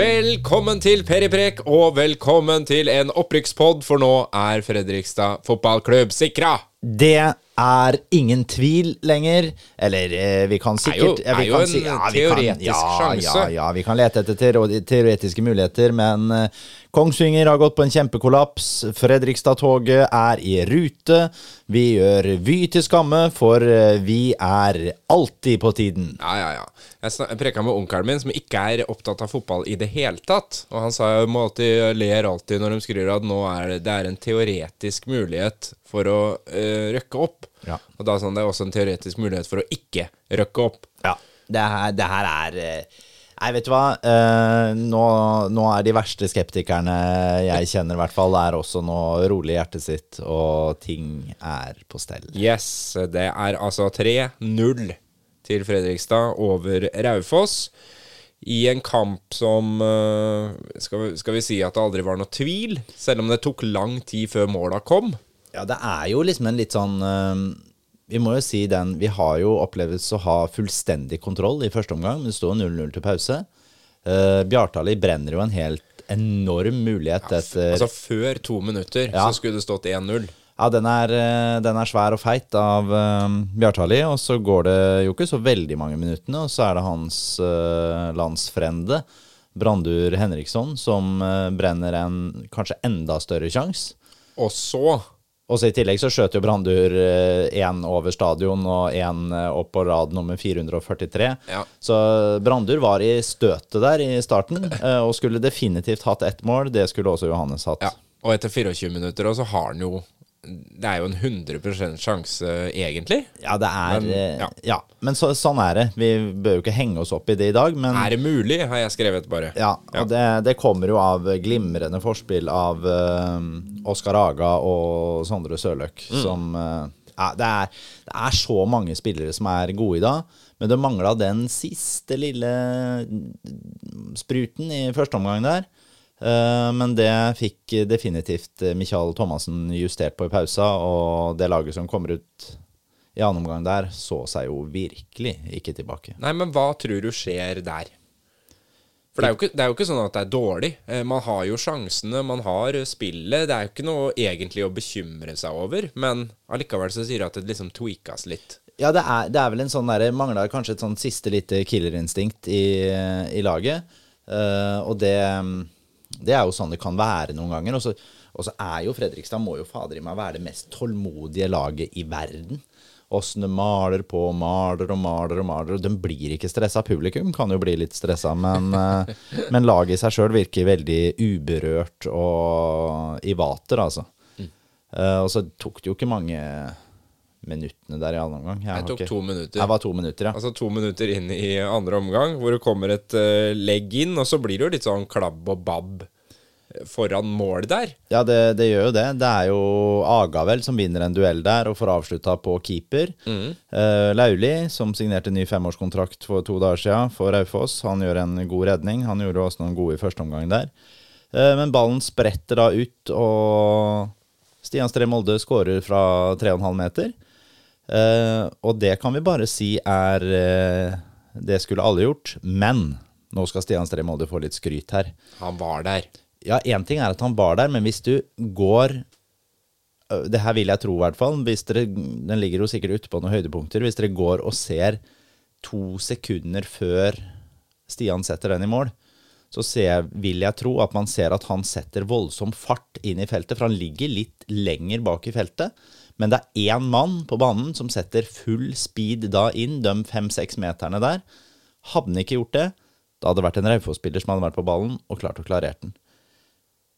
Velkommen til Periprek, og velkommen til en opprykkspod, for nå er Fredrikstad fotballklubb sikra! Det er ingen tvil lenger. Eller eh, vi kan sikkert Er jo- er jo kan en si- ja, vi teoretisk ja, sjanse. Ja, ja, vi kan lete etter teoretiske muligheter, men eh, Kongsvinger har gått på en kjempekollaps. Fredrikstad-toget er i rute. Vi gjør Vy til skamme, for eh, vi er alltid på tiden. Ja, ja, ja. Jeg, snak- jeg preka med onkelen min, som ikke er opptatt av fotball i det hele tatt. Og han sa må alltid ler alltid når de skriver at nå er det, det er en teoretisk mulighet for å eh, røkke opp. Ja. Og da sånn, det er også en teoretisk mulighet for å ikke røkke opp. Ja. Det her, det her er eh, Nei, vet du hva. Eh, nå, nå er de verste skeptikerne jeg kjenner, i hvert fall, er også nå rolig i hjertet sitt, og ting er på stell. Yes, det er altså 3-0 til Fredrikstad over Raufoss. I en kamp som eh, skal, vi, skal vi si at det aldri var noe tvil, selv om det tok lang tid før måla kom. Ja, det er jo liksom en litt sånn eh, Vi må jo si den Vi har jo opplevd å ha fullstendig kontroll i første omgang, men det står 0-0 til pause. Uh, Bjartali brenner jo en helt enorm mulighet etter Altså Før to minutter Ja. så skulle det stått 1-0. Ja, den er, eh, den er svær og feit av uh, Bjartali, og så går det jo ikke så veldig mange minuttene, og så er det hans uh, landsfrende, Brandur Henriksson, som uh, brenner en kanskje enda større sjanse. Og så Og så I tillegg så skjøt jo Brandur én over stadion og én opp på rad nummer 443. Ja. Så Brandur var i støtet der i starten, eh, og skulle definitivt hatt ett mål. Det skulle også Johannes hatt. Ja. Og etter 24 minutter og så har han jo Det er jo en 100% sjanse, egentlig. Ja, det er Men, eh, ja. ja. Men så, sånn er det. Vi bør jo ikke henge oss opp i det i dag, men Er det mulig, har jeg skrevet bare. ja, og det, det kommer jo av glimrende forspill av uh, Oskar Aga og Sondre Sørløk, Mm. som uh, ja, det, er, det er så mange spillere som er gode i dag, men det mangla den siste lille spruten i første omgang der. Eh, men det fikk definitivt Michael Thomassen justert på i pausa, og det laget som kommer ut i annen omgang der, så seg jo virkelig ikke tilbake. Nei, men hva tror du skjer der? For det er, jo ikke, det er jo ikke sånn at det er dårlig. Eh, Man har jo sjansene, man har spillet. Det er jo ikke noe egentlig å bekymre seg over. Men allikevel så sier du at det liksom tweakas litt. Ja, det er, det er vel en sånn der Mangla kanskje et sånn siste lite killerinstinkt i, i laget. uh, og det, det er jo sånn det kan være noen ganger. Og så, og så er jo Fredrikstad må jo fader i meg være det mest tålmodige laget i verden. Åssen de maler på maler og maler og maler. Og de blir ikke stressa. Publikum kan jo bli litt stressa, men, eh, men laget i seg sjøl virker veldig uberørt og i vater, altså. Eh, og så tok det jo ikke mange minuttene der i annen omgang. Jeg jeg tok ikke- to minutter. Jeg var to minutter, ja. Altså to minutter inn i andre omgang, hvor det kommer et uh, legg inn, og så blir det jo litt sånn klabb og babb foran mål der. Ja, det, det gjør jo det. Det er jo Agavel som vinner en duell der og får avslutta på keeper. Eh, Lauli, som signerte ny femårskontrakt for to dager siden for Raufoss, han gjør en god redning. Han gjorde også noen gode i første omgang der. Uh, men ballen spretter da ut, og Stian Stree Molde skårer fra 3,5 meter. Eh, og det kan vi bare si er eh, Det skulle alle gjort, men nå skal Stian Stree Molde få litt skryt her. Han var der. Ja, én ting er at han var der, men hvis du går ø, Det her vil jeg tro, i hvert fall. Hvis dere, den ligger jo sikkert ute på noen høydepunkter. Hvis dere går og ser to sekunder før Stian setter den i mål, så ser, vil jeg tro at man ser at han setter voldsom fart inn i feltet, for han ligger litt lenger bak i feltet. Men det er én mann på banen som setter full speed da inn, de fem-seks meterne der. Hadde han ikke gjort det, da hadde det vært en Raufoss-spiller som hadde vært på ballen og klart å klarert den.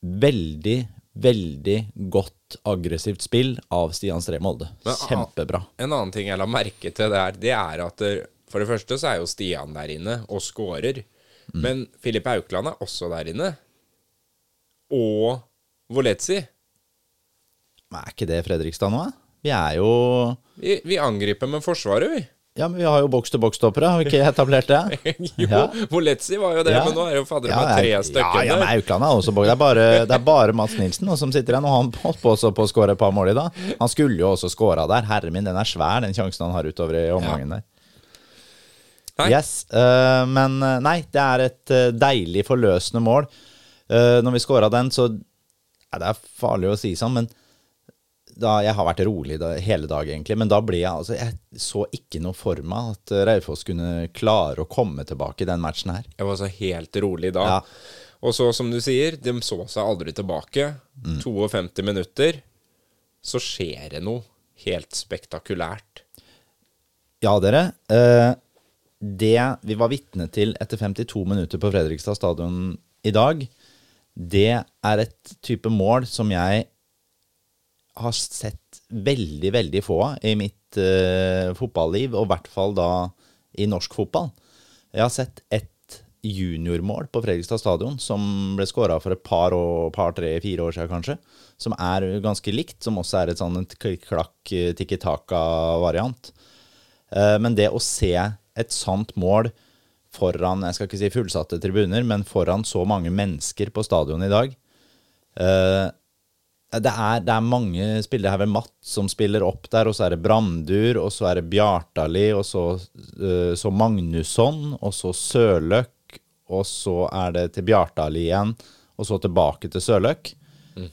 Veldig, veldig godt aggressivt spill av Stian Stree Molde. Kjempebra. En annen ting jeg la merke til der, det er at for det første så er jo Stian der inne og scorer. Men Filip Aukland er også der inne. Og Voletzi. Men er ikke det Fredrikstad nå, da? Vi er jo Vi, vi angriper med forsvaret, vi. Ja, men vi har jo boks-til-boks-stoppere, har vi ikke etablert det? jo, Ja. Voletzi var jo det, Ja. men nå er det jo fader Ja, meg tre ja, stykker ja, men. Aukland er også boks. Det er bare, det er bare Mats Nilsen nå som sitter igjen, og han holdt på også på å skåre et par mål i dag. Han skulle jo også skåra der. Herre min, den er svær, den sjansen han har utover i omgangen der. Nei. Yes, Uh, men eh, nei, det er et eh, deilig forløsende mål. Uh, når vi scora den, så ja, Det er farlig å si sånn, men da, jeg har vært rolig da, hele dag, egentlig. Men da ble jeg altså Jeg så ikke noe for meg at Raufoss kunne klare å komme tilbake i den matchen her. Jeg var så helt rolig da. Ja. Og så, som du sier, de så seg aldri tilbake. Mm. 52 minutter, så skjer det noe helt spektakulært. Ja, dere. Eh, det vi var vitne til etter 52 minutter på Fredrikstad stadion i dag, det er et type mål som jeg har sett veldig, veldig få av i mitt uh, fotballiv, og i hvert fall da i norsk fotball. Jeg har sett ett juniormål på Fredrikstad stadion som ble skåra for et par, år, par, tre, fire år siden kanskje, som er ganske likt, som også er et sånn klikk-klakk, eh, tikki taka-variant. Uh, Men det å se et sant mål foran jeg skal ikke si fullsatte tribuner, men foran så mange mennesker på stadion i dag eh, det er, det er mange spillere. Det er Matt som spiller opp der, og så er det Brandur, og så er det Bjartali, og så, eh, så Magnusson, og så Sørløk, og så er det til Bjartali igjen, og så tilbake til Sørløk. Eh,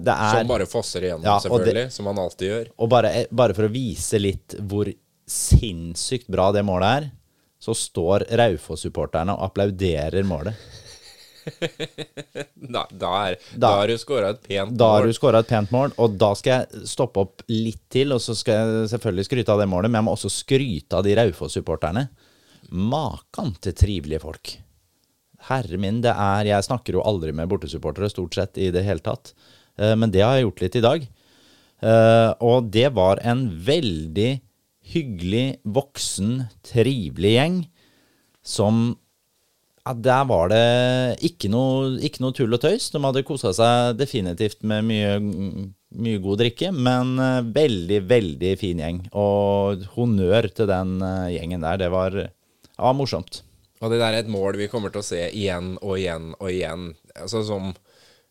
Det er Som bare fosser igjennom, Ja, selvfølgelig. det-. Som han alltid gjør. Og bare, bare for å vise litt hvor sinnssykt bra det målet er, så står Raufoss-supporterne og applauderer målet. Da, er, da. Da- har du skåra et pent mål. Da har du skåra et pent mål, og da skal jeg stoppe opp litt til, og så skal jeg selvfølgelig skryte av det målet, men jeg må også skryte av de Raufoss-supporterne. Makan til trivelige folk. Herre min, det er Jeg snakker jo aldri med bortesupportere, stort sett, i det hele tatt. Eh, Men det har jeg gjort litt i dag. Eh, Og det var en veldig hyggelig, voksen, trivelig gjeng som ja, Der var det ikke noe, ikke noe tull og tøys. De hadde kosa seg definitivt med mye, mye god drikke, men eh, veldig, veldig fin gjeng. Og honnør til den eh, gjengen der. Det var, ja, morsomt. Og det der er et mål vi kommer til å se igjen og igjen og igjen. Altså som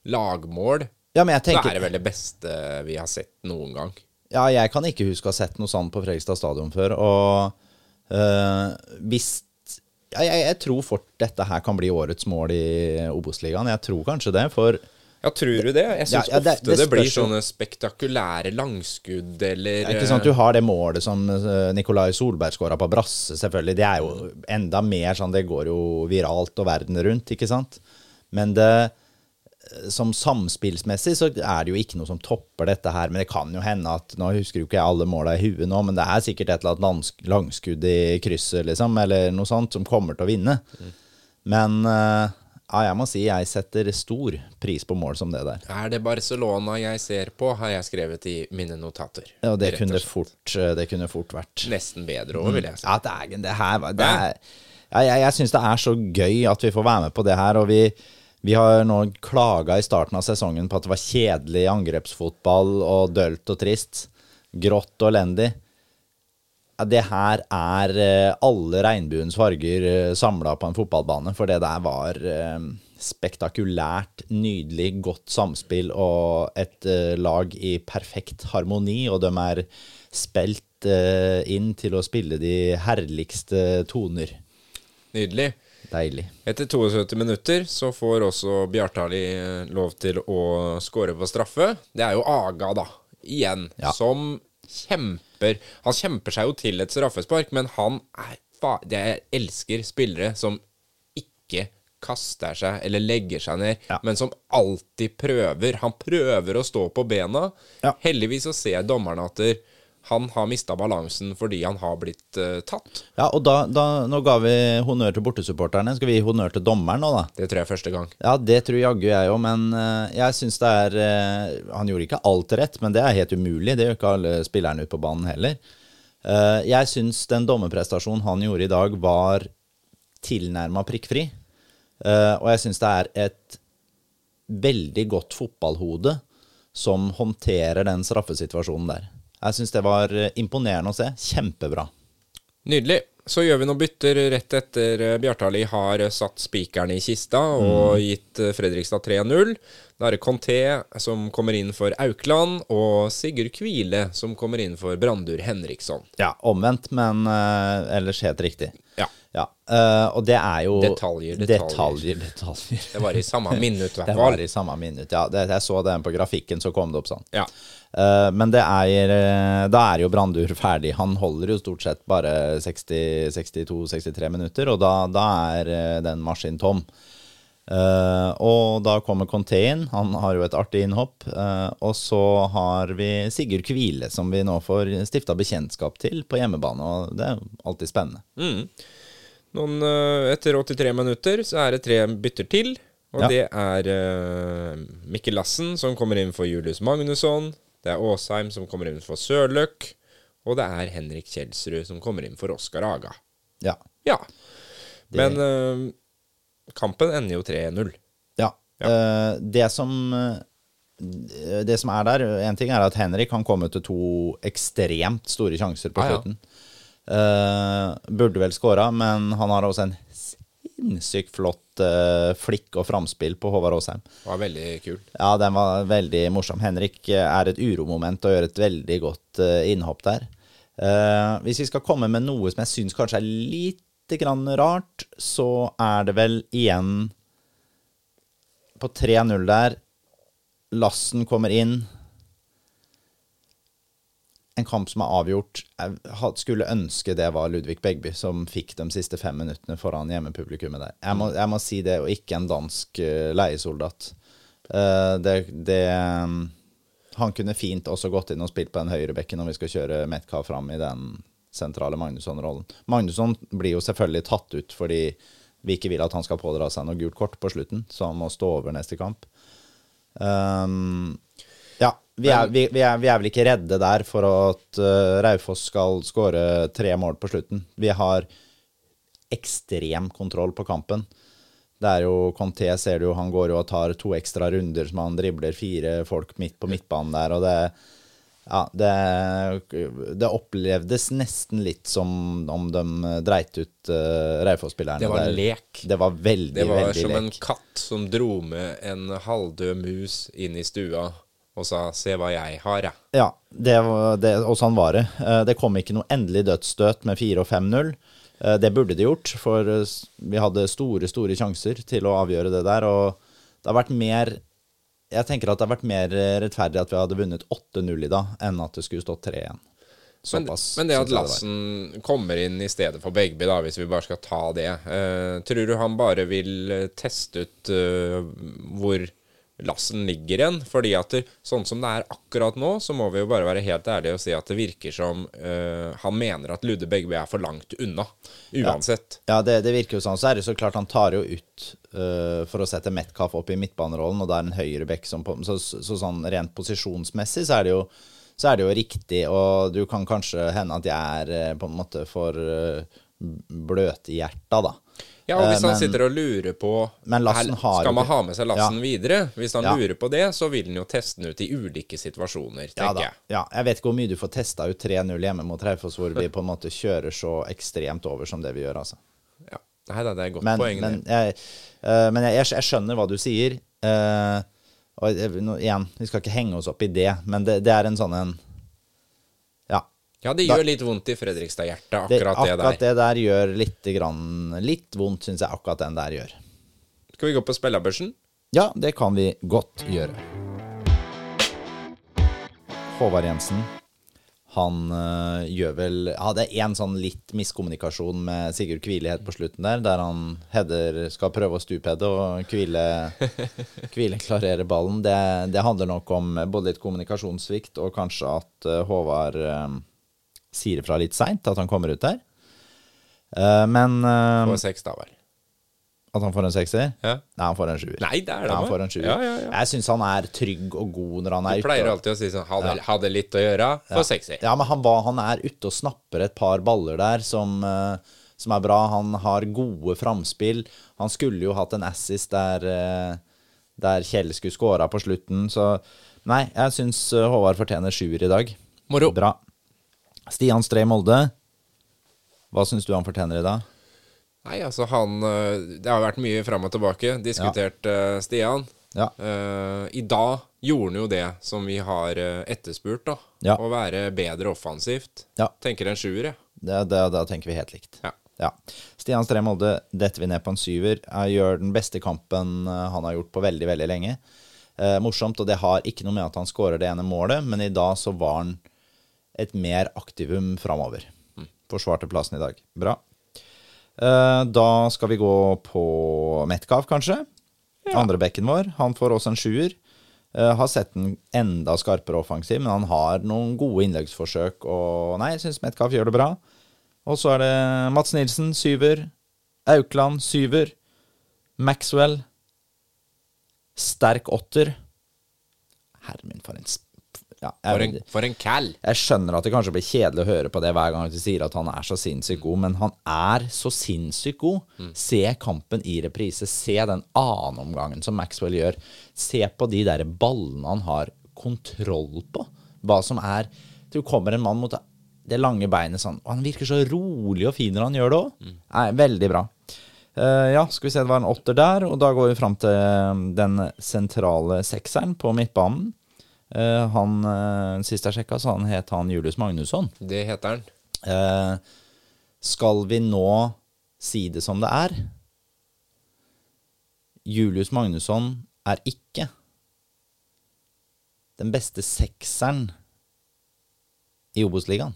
lagmål. Ja, men jeg Så tenker er det vel det beste vi har sett noen gang. Ja, jeg kan ikke huske å ha sett noe sånt på Fredrikstad stadion før. Og øh, hvis ja, jeg, jeg tror fort dette her kan bli årets mål i Obos-ligaen. Jeg tror kanskje det, for Ja, tror du det? Jeg syns Ja, ja, ofte det, det blir sånne spektakulære langskudd eller er ikke at du har det målet som øh, Nikolai Solberg skåra på brasse, selvfølgelig. Det er jo enda mer sånn, det går jo viralt og verden rundt, ikke sant? Men det som samspillsmessig så er det jo ikke noe som topper dette her. Men det kan jo hende at Nå husker jo ikke jeg alle måla i huet nå, men det er sikkert et eller annet langsk langskudd i krysset, liksom, eller noe sånt, som kommer til å vinne. Men uh, ja, jeg må si jeg setter stor pris på mål som det der. Er det Barcelona jeg ser på, har jeg skrevet i mine notater. Ja, det kunne fort, eh, det kunne fort vært. Nesten bedre òg, vil jeg si. Ja, dægen, det her det er, ja, Jeg, jeg syns det er så gøy at vi får være med på det her. Og vi, vi har nå klaga i starten av sesongen på at det var kjedelig angrepsfotball og dølt og trist. Grått og elendig. Det her er eh, alle regnbuens farger samla på en fotballbane, for det der var eh, spektakulært, nydelig, godt samspill og et eh, lag i perfekt harmoni, og de er spilt eh, inn til å spille de herligste toner. Nydelig. Deilig. Etter 72 minutter så får også Bjartali eh, lov til å score på straffe. Det er jo Aga, da, igjen, Ja. som kjemper Han kjemper seg jo til et straffespark, men han er Jeg elsker spillere som ikke kaster seg eller legger seg ned, Ja. men som alltid prøver. Han prøver å stå på bena. Ja. Heldigvis så ser dommerne at der, han har mista balansen fordi han har blitt uh, tatt. Ja, og da, da, nå ga vi honnør til bortesupporterne. Skal vi gi honnør til dommeren nå, da? Det tror jeg er første gang. Ja, det tror jaggu jeg òg, men uh, jeg syns det er uh, Han gjorde ikke alt rett, men det er helt umulig. Det gjør ikke alle spillerne ute på banen heller. Jeg syns den dommerprestasjonen han gjorde i dag, var tilnærma prikkfri. Og jeg syns det er et veldig godt fotballhode som håndterer den straffesituasjonen der. Jeg syns det var eh, imponerende å se. Kjempebra. Nydelig. Så gjør vi noen bytter rett etter eh, Bjartali har satt spikeren i kista og gitt eh, Fredrikstad 3-0. Da er det Conté som kommer inn for Aukland, og Sigurd Kvile som kommer inn for Brandur Henriksson. Ja, omvendt, men uh, ellers helt riktig. Ja. Ja, Uh, og det er jo Detaljer, detaljer. Detaljer, detaljer. Det var i samme minutt, i Det var i samme minutt, ja. Det, jeg så den på grafikken, så kom det opp sånn. Ja. Eh, men det er eh, Da er jo Brandur ferdig. Han holder jo stort sett bare 60-62-63 minutter, og da, da er eh, den maskinen tom. Og da kommer Conté inn. Han har jo et artig innhopp. og så har vi Sigurd Kvile, som vi nå får stifta bekjentskap til på hjemmebane. Og det er alltid spennende. Mm. Noen, etter 83 minutter så er det tre bytter til. Og Ja. det er Mikkel Lassen som kommer inn for Julius Magnusson. Det er Aasheim som kommer inn for Sørløk. Og det er Henrik Kjelsrud som kommer inn for Oskar Aga. Ja. Ja. Men eh, kampen ender jo 3-0. Ja. Eh, det som eh, Det som er der En ting er at Henrik han kom ut til to ekstremt store sjanser på Ah, ja. slutten. Eh, burde vel skåra, men han har også en sinnssykt flott uh, flikk og framspill på Håvard Aasheim. Var veldig kul. Ja, den var veldig morsom. Henrik eh, er et uromoment og gjør et veldig godt uh, innhopp der. Uh, hvis vi skal komme med noe som jeg syns kanskje er lite grann rart, så er det vel igjen på 3-0 der. Lassen kommer inn. En kamp som er avgjort. Jeg skulle ønske det var Ludvig Begby som fikk de siste fem minuttene foran hjemmepublikummet der. Jeg må, jeg må si det, og ikke en dansk eh, leiesoldat. Eh, det, det um, Han kunne fint også gått inn og spilt på den høyrebekken når vi skal kjøre Metka fram i den sentrale Magnusson-rollen. Magnusson blir jo selvfølgelig tatt ut fordi vi ikke vil at han skal pådra seg noe gult kort på slutten, så han må stå over neste kamp. Um, ja, vi er, vi, vi, er, vi er vel ikke redde der for at uh, Raufoss skal skåre tre mål på slutten. Vi har ekstrem kontroll på kampen. Det er jo Conté, ser du han går jo og tar to ekstra runder som han dribler fire folk midt på midtbanen der, og det ja, det, det opplevdes nesten litt som om de dreit ut uh, Raufoss-spillerne. Det var der. lek. Det var veldig, veldig lek. Det var som lek. en katt som dro med en halvdød mus inn i stua og sa 'se hva jeg har', jeg. Ja, det var, det, og sånn var det. Eh, Det kom ikke noe endelig dødsstøt med 4 og 5-0. Eh, Det burde det gjort, for eh, vi hadde store, store sjanser til å avgjøre det der. Og det har vært mer Jeg tenker at det har vært mer rettferdig at vi hadde vunnet 8-0 i dag, enn at det skulle stått 3-1. Men, Såpass. men det at Lassen det kommer inn i stedet for Begby, da, hvis vi bare skal ta det uh, Tror du han bare vil teste ut uh, hvor Lassen ligger igjen? Fordi at det, sånn som det er akkurat nå, så må vi jo bare være helt ærlige og si at det virker som uh, han mener at Ludde Begby er for langt unna. Uansett. Ja, det, det virker jo sånn. Så er det så klart han tar jo ut uh, for å sette Metcalf opp i midtbanerollen, og det er en høyreback som på så, så, så sånn rent posisjonsmessig så er det jo så er det jo riktig, og du kan kanskje hende at jeg er øh, på en måte for bløthjerta, da. Ja, og hvis Eh, han men- sitter og lurer på Men her- har Skal man ha med seg Lassen Ja. videre? Hvis han Ja. lurer på det, så vil han jo teste den ut i ulike situasjoner, tenker jeg. ja, jeg vet ikke hvor mye du får testa ut 3-0 hjemme mot Raufoss, hvor vi på en måte kjører så ekstremt over som det vi gjør, altså. Ja. Nei da, det er et godt Men, poeng. men, jeg, uh, men jeg, jeg, skjønner hva du sier. Uh, og igjen, vi skal ikke henge oss opp i det, men det, det er en sånn en Ja. det det da- gjør litt vondt i Fredrikstad-hjertet, akkurat Det, det, akkurat det der gjør litt, grann, litt vondt, syns jeg akkurat den der gjør. Skal vi gå på spillerbørsen? Ja, det kan vi godt gjøre. Håvard Jensen, han øh, gjør vel Hadde én sånn litt miskommunikasjon med Sigurd Kvile helt på slutten der, der han header skal prøve å stupheade, og Kvile, Kvile klarere ballen. Det, det handler nok om både litt kommunikasjonssvikt og kanskje at øh, Håvard øh, sier ifra litt seint, at han kommer ut der. Uh, men Får På seks, da vel. At han får en sekser? Ja. Nei, han får en sjuer. Nei, det er det. Ja, han får. Ja, ja. Jeg syns han er trygg og god når han er Du pleier ute. alltid å si sånn Hadde, hadde litt å gjøre, få sekser. Ja, men han, han er ute og snapper et par baller der som, eh, som er bra. Han har gode framspill. Han skulle jo hatt en assist der, der Kjell skulle scora på slutten, så Nei, jeg syns Håvard fortjener sjuer i dag. Moro. Bra. Stian Stree Molde. Hva syns du han fortjener i dag? Nei, altså han øh, Det har vært mye fram og tilbake. Diskutert øh, Stian. Ja. Uh, I dag gjorde han jo det som vi har etterspurt, da. Ja. Å være bedre offensivt. Ja. Tenker en sjuer, jeg. Det, det, da tenker vi helt likt. Ja. Ja. Stian Stree Molde detter vi ned på en syver. Jeg gjør den beste kampen eh, han har gjort på veldig, veldig lenge. Uh, morsomt, og det har ikke noe med at han skårer det ene målet, men i dag så var han et mer aktivum framover. Forsvarte plassen i dag. Bra. Eh, da skal vi gå på Metcalf, kanskje. Andre bekken vår. Han får også en sjuer. Eh, har sett den enda skarpere offensiv, men han har noen gode innleggsforsøk. Og nei, jeg syns Metcalf gjør det bra. Og så er det Mats Nilsen, syver. Aukland, syver. Maxwell. Sterk åtter. Herre min, for en sp... Ja, For en, for en cal. jeg skjønner at det kanskje blir kjedelig å høre på det hver gang du sier at han er så sinnssykt god, men han er så sinnssykt god. Se kampen i reprise. Se den annenomgangen som Maxwell gjør. Se på de der ballene han har kontroll på. Hva som er Du kommer en mann mot det lange beinet sånn, og han virker så rolig og fin når han gjør det òg. Veldig bra. Uh, ja, skal vi se, det var en åtter der, og da går vi fram til den sentrale sekseren på midtbanen. Eh, han, uh, Sist jeg sjekka, så han het han Julius Magnusson. Det heter han. Eh, skal vi nå si det som det er? Julius Magnusson er ikke den beste sekseren i Obos-ligaen.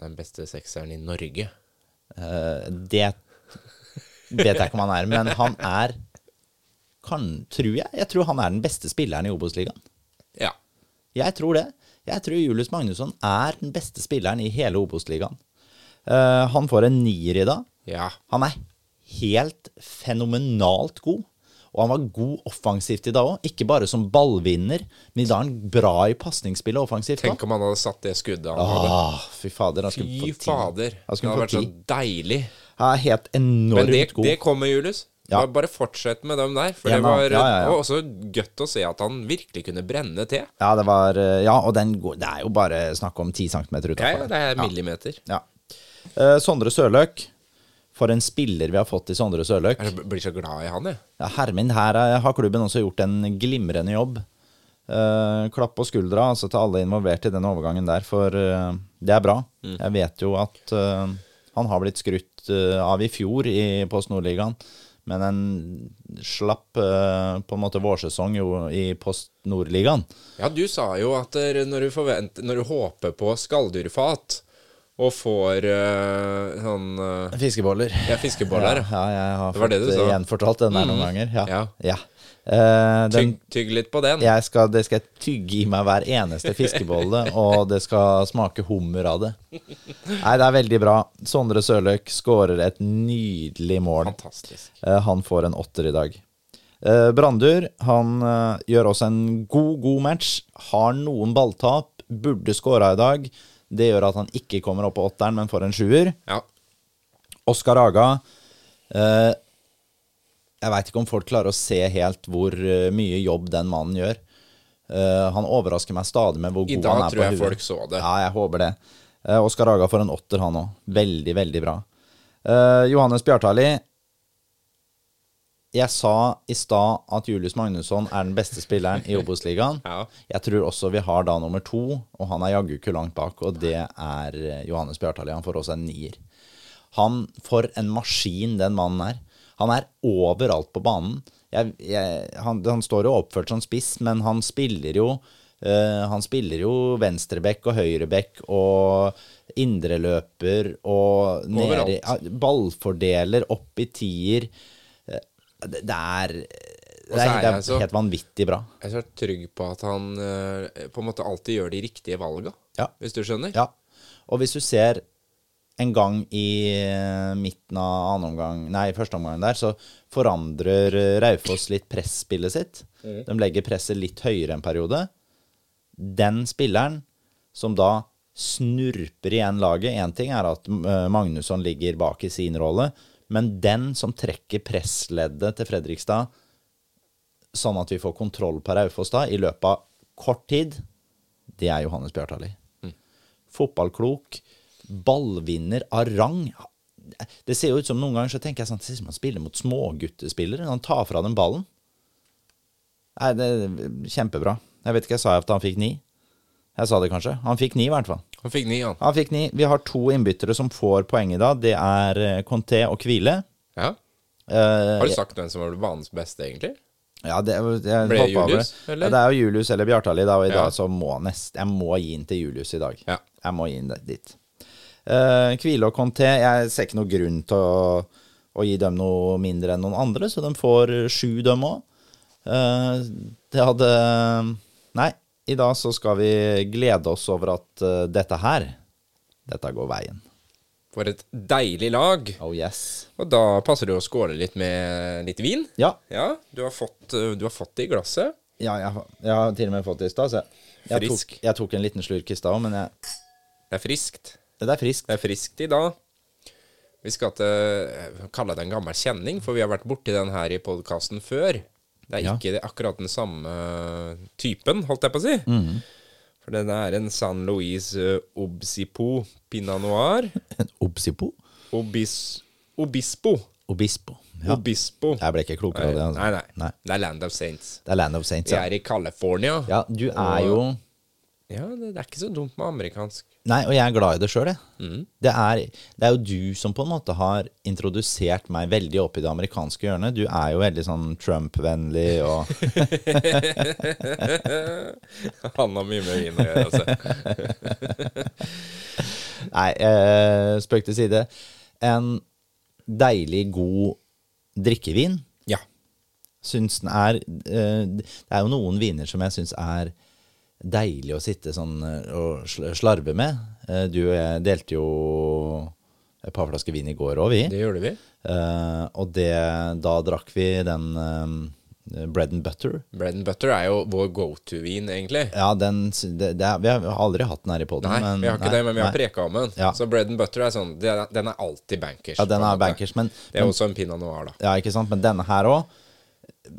Den beste sekseren i Norge. Eh, det vet jeg ikke om han er, men han er kan, Tror jeg. Jeg tror han er den beste spilleren i Obos-ligaen. Ja. Jeg tror det. Jeg tror Julius Magnusson er den beste spilleren i hele Obos-ligaen. Uh, han får en nier i dag. Ja. Han er helt fenomenalt god. Og han var god offensivt i dag òg. Ikke bare som ballvinner, men i dag er han bra i pasningsspillet offensivt. Tenk om han hadde satt det skuddet han hadde. Åh, fy fader. Han skulle fått ti. fader. Han Det hadde vært så deilig. Han er helt enormt Men det, god. det kommer, Julius. Ja. Bare, fortsett med dem der. For Ja, det var Ja, også godt å se at han virkelig kunne brenne til. Ja, det var eh, Ja, og den det er jo bare snakk om 10 cm utafor. ja, det er millimeter. Ja. Eh, Sondre Sørløk. For en spiller vi har fått i Sondre Sørløk. Jeg blir så glad i han, jeg. Ja, Hermin, her er, har klubben også gjort en glimrende jobb. Uh, klapp på skuldra altså, til alle involvert i den overgangen der, for uh, det er bra. Jeg vet jo at han har blitt skrutt av i fjor i Post Nordligaen, men en slapp eh, på en måte vårsesong jo i Post Nordligaen. Ja, du sa jo at eh, når du, forventer, når du håper på skalldyrfat og får uh, sånn uh, Fiskeboller. Ja, fiskeboller. Ja, ja, jeg har Det fått det. Mm. gjenfortalt den der noen ganger. Ja. Ja. Eh, den, Tygg, tygg litt på den. jeg skal, det skal jeg tygge i meg hver eneste fiskebolle, og det skal smake hummer av det. Nei, det er veldig bra. Sondre Sørløk skårer et nydelig mål. Fantastisk. Uh, han får en åtter i dag. Uh, Brandur han gjør også en god, god match. Har noen balltap. Burde skåra i dag. Det gjør at han ikke kommer opp på åtteren, men får en sjuer. Ja. Oskar Aga eh, Jeg veit ikke om folk klarer å se helt hvor eh, mye jobb den mannen gjør. Uh, han overrasker meg stadig med hvor god han er på huet. I dag tror jeg folk så det. Ja, jeg håper det. Uh, Oskar Aga får en åtter, han òg. Veldig, veldig bra. Uh, Johannes Bjartali. Jeg sa i stad at Julius Magnusson er den beste spilleren i Obos-ligaen. Ja. Jeg tror også vi har da nummer to, og han er jaggu ikke langt bak, og det er Johannes Bjartali. Han får også en nier. Han, For en maskin den mannen er. Han er overalt på banen. Jeg, jeg, han, han står jo oppført som spiss, men han spiller jo uh, Han spiller jo venstreback og høyreback og indreløper og Overalt. Ballfordeler, opp i tier. Eh, Det, det er det er, det er så- helt vanvittig bra. Jeg er så trygg på at han eh, på en måte alltid gjør de riktige valga, Ja. hvis du skjønner. Ja. Og hvis du ser en gang i eh, midten av andre omgang, nei, første omgang der, så forandrer Raufoss litt presspillet sitt. De legger presset litt høyere en periode. Den spilleren som da snurper igjen laget Én ting er at eh, Magnusson ligger bak i sin rolle, men den som trekker pressleddet til Fredrikstad sånn at vi får kontroll på Raufoss da, i løpet av kort tid, det er Johannes Bjartali. Fotballklok, ballvinner av rang. Det ser jo ut som noen ganger så tenker jeg sånn Det ser ut som han spiller mot småguttespillere. Han tar fra dem ballen. Nei, det er kjempebra. Jeg vet ikke, jeg sa at han fikk ni? Jeg sa det kanskje. Han fikk ni, i hvert fall. Han fikk ni, ja. Han fikk ni. Vi har to innbyttere som får poeng i dag. Det er eh, Conté og Hvile. Ja. Eh, Har du sagt hvem som var banens beste, egentlig? ja, det, jeg Ble det over. Julius, eller? Ja, det er jo Julius eller Bjartali, da, og i Ja. dag så må nest, jeg må gi inn til Julius i dag. Ja. Jeg må gi inn dit. Uh, Hvile og Conté, jeg ser ikke noen grunn til å, å gi dem noe mindre enn noen andre, så de får sju, dem òg. det hadde Nei, i dag så skal vi glede oss over at eh, dette her, dette går veien. For et deilig lag. Oh yes. Og da passer det å skåle litt med litt vin. Ja, Ja, du har fått, du har fått det i glasset. ja jeg, jeg har til og med fått det i stad. Jeg, jeg, Frisk. tok, jeg tok en liten slurk i stad òg, men jeg, Det er friskt. Det er friskt. Det er friskt i dag. Vi skal til eh, kalle det en gammel kjenning, for vi har vært borti den her i podkasten før. Det er Ja. ikke akkurat den samme typen, holdt jeg på å si. Mm. For den er en San Luis eh, Obsipo Pinot Noir. En Obsipo? Obis, Obispo. Obispo. Ja. Obispo. Jeg ble ikke klokere av det. Altså. Nei, nei, Nei. Det er Land of Saints. Det er Land of Saints, ja. er i California. Ja, du er jo Ja, det, det er ikke så dumt med amerikansk. Nei, og jeg er glad i det sjøl, jeg. Mm. Det, er, det er jo du som på en måte har introdusert meg veldig opp i det amerikanske hjørnet. Du er jo veldig sånn Trump-vennlig og Han har mye med vin å gjøre, altså. Nei, eh, spøk til side. En deilig, god drikkevin. Ja. Syns den er eh, Det er jo noen viner som jeg syns er deilig å sitte sånn eh, og slarve med. Eh, du og jeg delte jo et par flasker vin i går òg, vi. Det gjorde vi. Uh, og det, da drakk vi den eh, bread and butter. Bread and butter er jo vår go to-vin, egentlig. Ja, den det, det er, Vi har aldri hatt den her i poden. Nei, vi har ikke det, men vi har preka om den. Ja. Så bread and butter er sånn Den er alltid bankers. Ja, den er bankers, men, Det er men også en pinot noir, da. Ja, ikke sant? Men denne her òg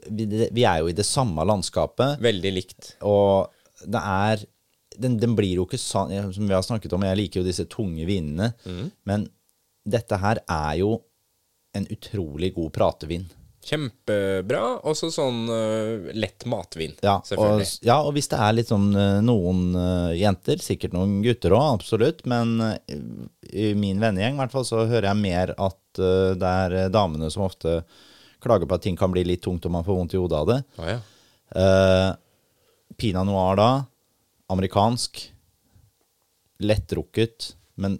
vi, vi er jo i det samme landskapet, Veldig likt. og det er den, den blir jo ikke sånn Som vi har snakket om, jeg liker jo disse tunge vinene, Mm. men dette her er jo en utrolig god pratevin. Kjempebra. Også sånn uh, lett matvin, Ja og, ja, og hvis det er litt sånn eh, noen uh, jenter, sikkert noen gutter òg, absolutt, men uh, i min vennegjeng i hvert fall så hører jeg mer at eh, det er eh, damene som ofte klager på at ting kan bli litt tungt og man får vondt i hodet av det. Oh, ja. Pinot noir da, amerikansk, lettdrukket, men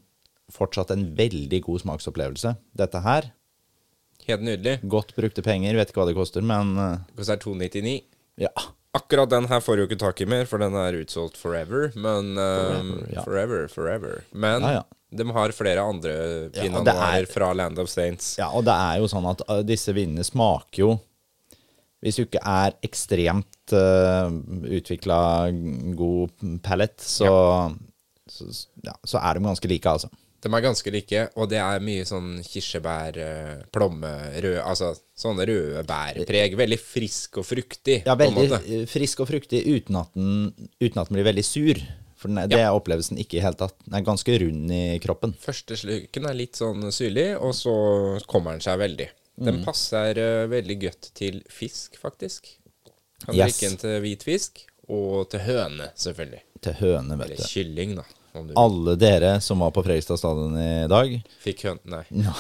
fortsatt en veldig god smaksopplevelse. Dette her, Helt nydelig. godt brukte penger, vet ikke hva det koster, men Det koster 299. ja. Akkurat den her får du ikke tak i mer, for den er utsolgt forever. Men Forever, forever, ja. forever, forever. Men Ja, ja. de har flere andre Ja, pinot er- noir fra Land of Saints. Ja, og det er jo sånn at uh, disse vinene smaker jo Hvis du ikke er ekstremt uh, utvikla god pallet, så, så, ja, så er de ganske like, altså. De er ganske like, og det er mye sånn kirsebær, eh, plomme, rød Altså sånne røde bærpreg. Veldig frisk og fruktig, Ja, veldig uh, frisk og fruktig uten at den, uten at den blir veldig sur. For den det er opplevelsen ikke i hele tatt. Den er ganske rund i kroppen. Første sluken er litt sånn syrlig, og så kommer den seg veldig. Mm. Den passer uh, veldig godt til fisk, faktisk. Kan Yes. drikke den til hvitfisk, og til høne, selvfølgelig. Til høne, vet Eller kylling, da. Om du Alle dere som var på Fredrikstad stadion i dag fikk høne Nei, ja,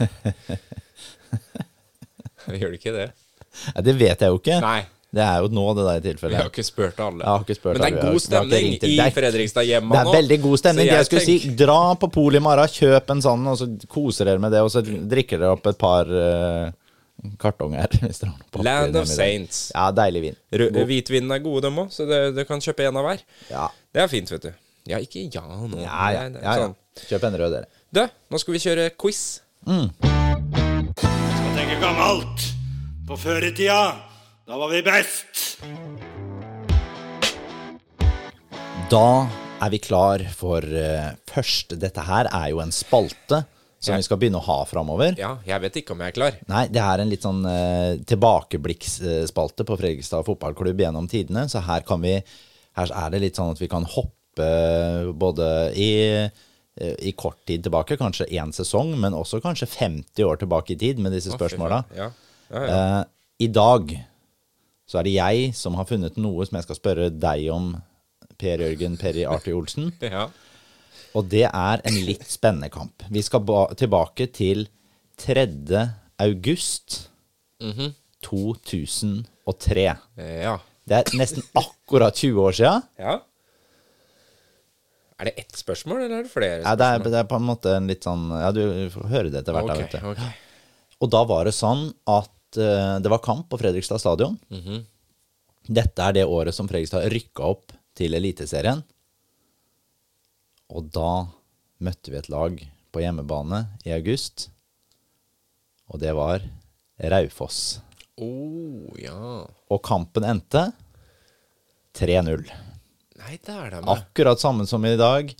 Gjør du ikke det. Det vet jeg jo ikke. Nei, Det er jo nå, det der tilfellet. vi har ikke spurt alle. Jeg har ikke spurt Men det er Vi god stemning i Fredrikstad-hjemma Det er nå. veldig god stemning. Jeg, jeg skulle tenk... si, dra på polet i morgen, kjøp en sånn, og så koser dere med det, og så drikker dere opp et par uh, kartonger. Hvis dere har noe papir Land of. Saints. Ja, deilig vin. Rød, God. hvitvinen er gode, dem òg, så det, du kan kjøpe en av hver. Ja. Det er fint, vet du. Ja, ikke ja nå. Ja, ja, ja, ja. sånn. Kjøp en rød, dere. Du, nå skal vi kjøre quiz. Skal tenke gammelt. På før i tida, da var vi best. Da er vi klar for uh, først Dette her er jo en spalte som Ja. vi skal begynne å ha framover. Ja, jeg vet ikke om jeg er klar. Nei, det er en litt sånn uh, tilbakeblikksspalte på Fredrikstad fotballklubb gjennom tidene. Så her kan vi Her er det litt sånn at vi kan hoppe både i eh, i kort tid tilbake, kanskje én sesong, men også kanskje 50 år tilbake i tid med disse spørsmåla. Ja. Ja, ja. uh, I dag så er det jeg som har funnet noe som jeg skal spørre deg om, Per Jørgen Perry Arty Olsen. ja. Og det er en litt spennende kamp. Vi skal ba tilbake til 3. august 2003. Ja. Det er nesten akkurat 20 år sia. ja. Er det ett spørsmål, eller er det flere? Ja, det, er, det er på en måte en litt sånn Ja, du får høre det etter hvert. da, Ok, vet du. ok. Og da var det sånn at eh, det var kamp på Fredrikstad stadion. Mhm. Dette er det året som Fredrikstad rykka opp til Eliteserien. Og da møtte vi et lag på hjemmebane i august. Og det var Raufoss. Oh, ja. Og kampen endte 3-0. Nei, det er det med. Akkurat samme som i dag.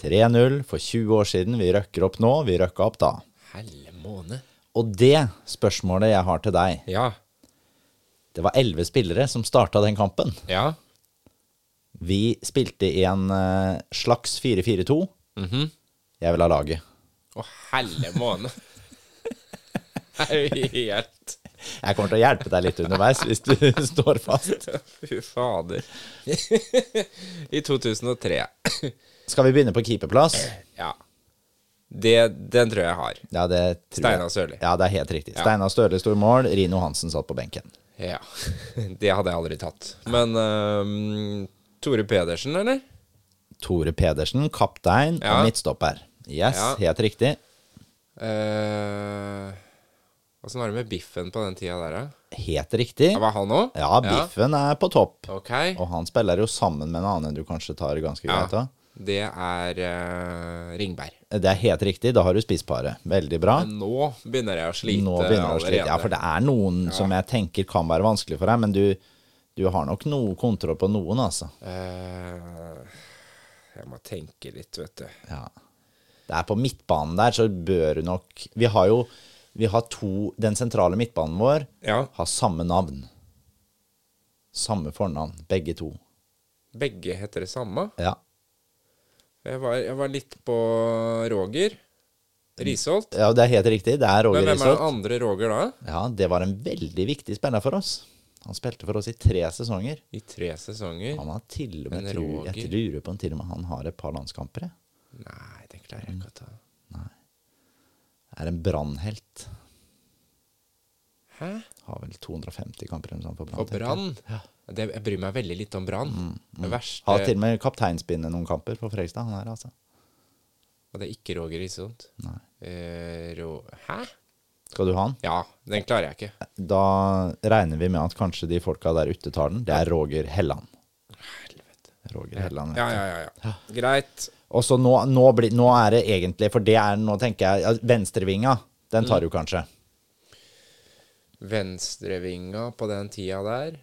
3-0 for 20 år siden. Vi røkker opp nå. Vi røkka opp da. Helle måne. Og det spørsmålet jeg har til deg Ja. Det var elleve spillere som starta den kampen. Ja. Vi spilte i en eh, slags 4-4-2. Mhm. Jeg vil ha laget. Å, helle måne. er jo helt Jeg kommer til å hjelpe deg litt underveis hvis du står fast. Fy fader. I 2003. Skal vi begynne på keeperplass? Ja. Det, den tror jeg jeg har. Ja, det tror Steinar. Sørli. Ja, det er helt riktig. Ja. Steinar Støle sto i mål. Rino Hansen satt på benken. Ja. Det hadde jeg aldri tatt. Men uh, Tore Pedersen, eller? Tore Pedersen, kaptein Ja. og midtstopper. Yes, Ja. helt riktig. Uh, Åssen var det med Biffen på den tida der, da? Helt riktig. Ja, Var han òg? Ja, Biffen er på topp. Okay. Og han spiller jo sammen med en annen du kanskje tar ganske greit Ja. Det er øh, ringbær. Det er helt riktig. Da har du spissparet. Veldig bra. Men nå begynner jeg å slite Nå begynner jeg å slite. Ja, for det er noen som jeg tenker kan være vanskelig for deg, men du, du har nok noe kontroll på noen, altså. Eh, jeg må tenke litt, vet du. Ja. Det er på midtbanen der, så bør du nok Vi har jo vi har to Den sentrale midtbanen vår Ja. har samme navn. Samme fornavn, begge to. Begge heter det samme. Ja. Jeg var, jeg var litt på Roger Risholt. ja, det er helt riktig. Det er Men Roger hvem er den andre Roger da? Ja, det var en veldig viktig spiller for oss. Han spilte for oss i tre sesonger. I tre sesonger? Han har til og med tru- Jeg lurer på om til og med han har et par landskamper. Nei, det klarer jeg ikke å ta. Er en brannhelt. Hæ? Har vel 250 kamper eller noe sånt for Brann. Og Brann? Det, jeg bryr meg veldig litt om Brann. Mm, mm. verste Har til og med kapteinspinnet noen kamper for Fredrikstad. Han her, altså. Og det er ikke Roger Risholt. Eh, ro... Hæ? Skal du ha den? Ja, den klarer jeg ikke. Da regner vi med at kanskje de folka der ute tar den. Det er Roger Helland. Helvete. Roger Helland. Ja, ja, ja. ja. Greit. Og så nå, nå, blir- nå er det egentlig For det er Nå tenker jeg ja, Venstrevinga, den tar du kanskje. Venstrevinga på den tida der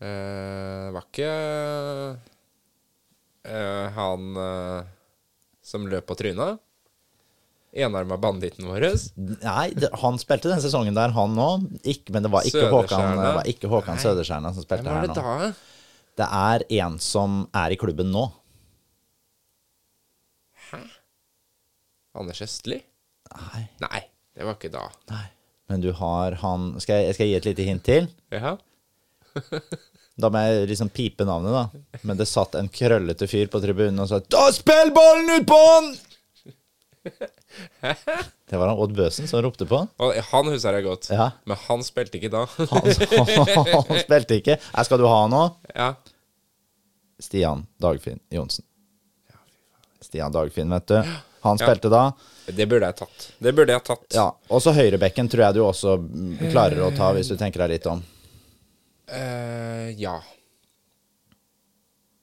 eh, Var ikke uh, han uh, som løp på trynet? Enarma banditten vår? Nei, det, han spilte den sesongen der, han òg. Men det var ikke Håkan, var ikke Håkan Nei. Søderstjerne som spilte her det nå. da? Det er en som er i klubben nå. Hæ? Anders Østli? Nei, Nei, det var ikke da. nei. Men du har han Skal jeg, skal jeg gi et lite hint til? Ja. Da må jeg liksom pipe navnet, da. Men det satt en krøllete fyr på tribunen og sa Da spill ballen ut på han!' Det var han Odd Bøsen som ropte på. Og han husker jeg godt. Ja. Men han spilte ikke da. Han, han spilte ikke. Her skal du ha nå. ja. Stian Dagfinn Johnsen. Stian Dagfinn, vet du. Han spilte da. Det burde jeg tatt. Det burde jeg tatt. Ja, Og så høyrebekken tror jeg du også klarer å ta, hvis du tenker deg litt om. Eh, ja.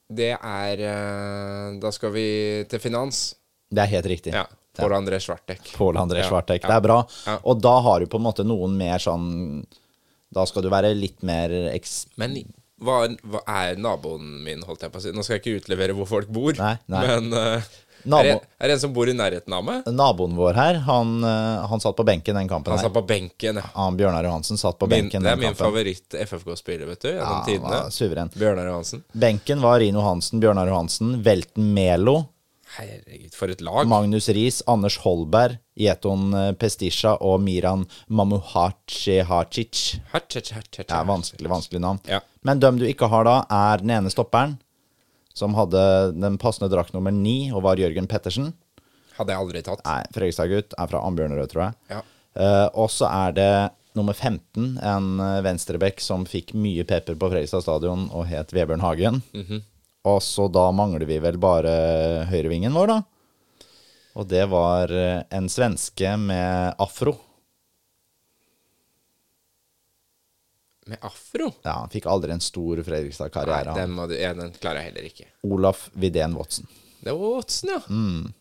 Det er uh, Da skal vi til finans. Det er helt riktig. Ja. Pål André Svartek. Pål André Svartek. ja. Det er bra. Ja. Og da har du på en måte noen mer sånn Da skal du være litt mer eks... Men hva, hva er naboen min, holdt jeg på å si? Nå skal jeg ikke utlevere hvor folk bor, Nei, nei. men eh, Nabo- er, det, er det en som bor i nærheten av meg? Naboen vår her, han, eh, han satt på benken den kampen Han her. satt på benken. ja. Han Bjørnar Johansen satt på Min, benken det er min favoritt-FFK-spiller, vet du. Ja, Gjennom tidene. var suveren. Bjørnar Johansen. Benken var Rino Hansen, Bjørnar Johansen, Velten Melo, Herregud, for et lag. Magnus Riis, Anders Holberg, Jeton Pestisja Pestisha og Miran hatch, hatch, Det er vanskelig, vanskelig navn. Ja. Men dem du ikke har da, er den ene stopperen, som hadde den passende drakt nummer ni, og var Jørgen Pettersen. Hadde jeg aldri tatt. Nei, Fredrikstad-gutt, er fra Ambjørnerød, tror jeg. Ja. Uh, og så er det nummer 15, en venstreback venstrebekk som fikk mye pepper på Fredrikstad stadion og het Vebjørn Hagen. Mhm. Og så da mangler vi vel bare høyrevingen vår, da. Og det var eh, en svenske med afro. Med afro? Ja, Han fikk aldri en stor Fredrikstad-karriere. Nei, den, må du, ja, den klarer jeg heller ikke. Olaf Vidén Watson. Det var Watson, ja. Mm.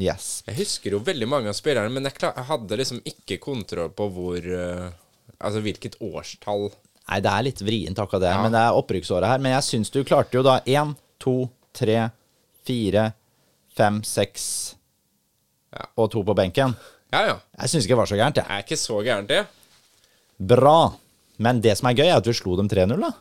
Yes. Jeg husker jo veldig mange av spillerne, men jeg, klar, jeg hadde liksom ikke kontroll på hvor uh, Altså hvilket årstall. Nei, det er litt vrient akkurat det, Ja. men det er opprykksåret her. Men jeg syns du klarte jo da én, to, tre, fire, fem, seks Ja. og to på benken. Ja, ja. Jeg syns ikke det var så gærent, Det jeg. er ikke så gærent, det. Bra. Men det som er gøy, er at vi slo dem 3-0, da.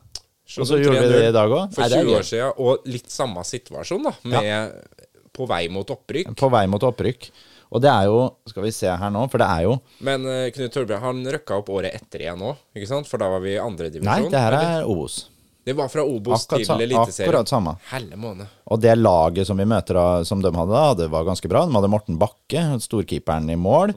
Slo Og så gjorde vi det i dag òg. For 20 år siden, og litt samme situasjon, da. Med på vei mot opprykk. På vei mot opprykk. Og det er jo Skal vi se her nå, for det er jo Men uh, Knut Torbjørn han røkka opp året etter igjen nå, ikke sant? For da var vi i andre Nei, det her er Obos. Det var fra Obos Akkurat, til Eliteserien. akkurat samme. Helle måned. Og det laget som vi møter da, som de hadde da, det var ganske bra. De hadde Morten Bakke, storkeeperen i mål.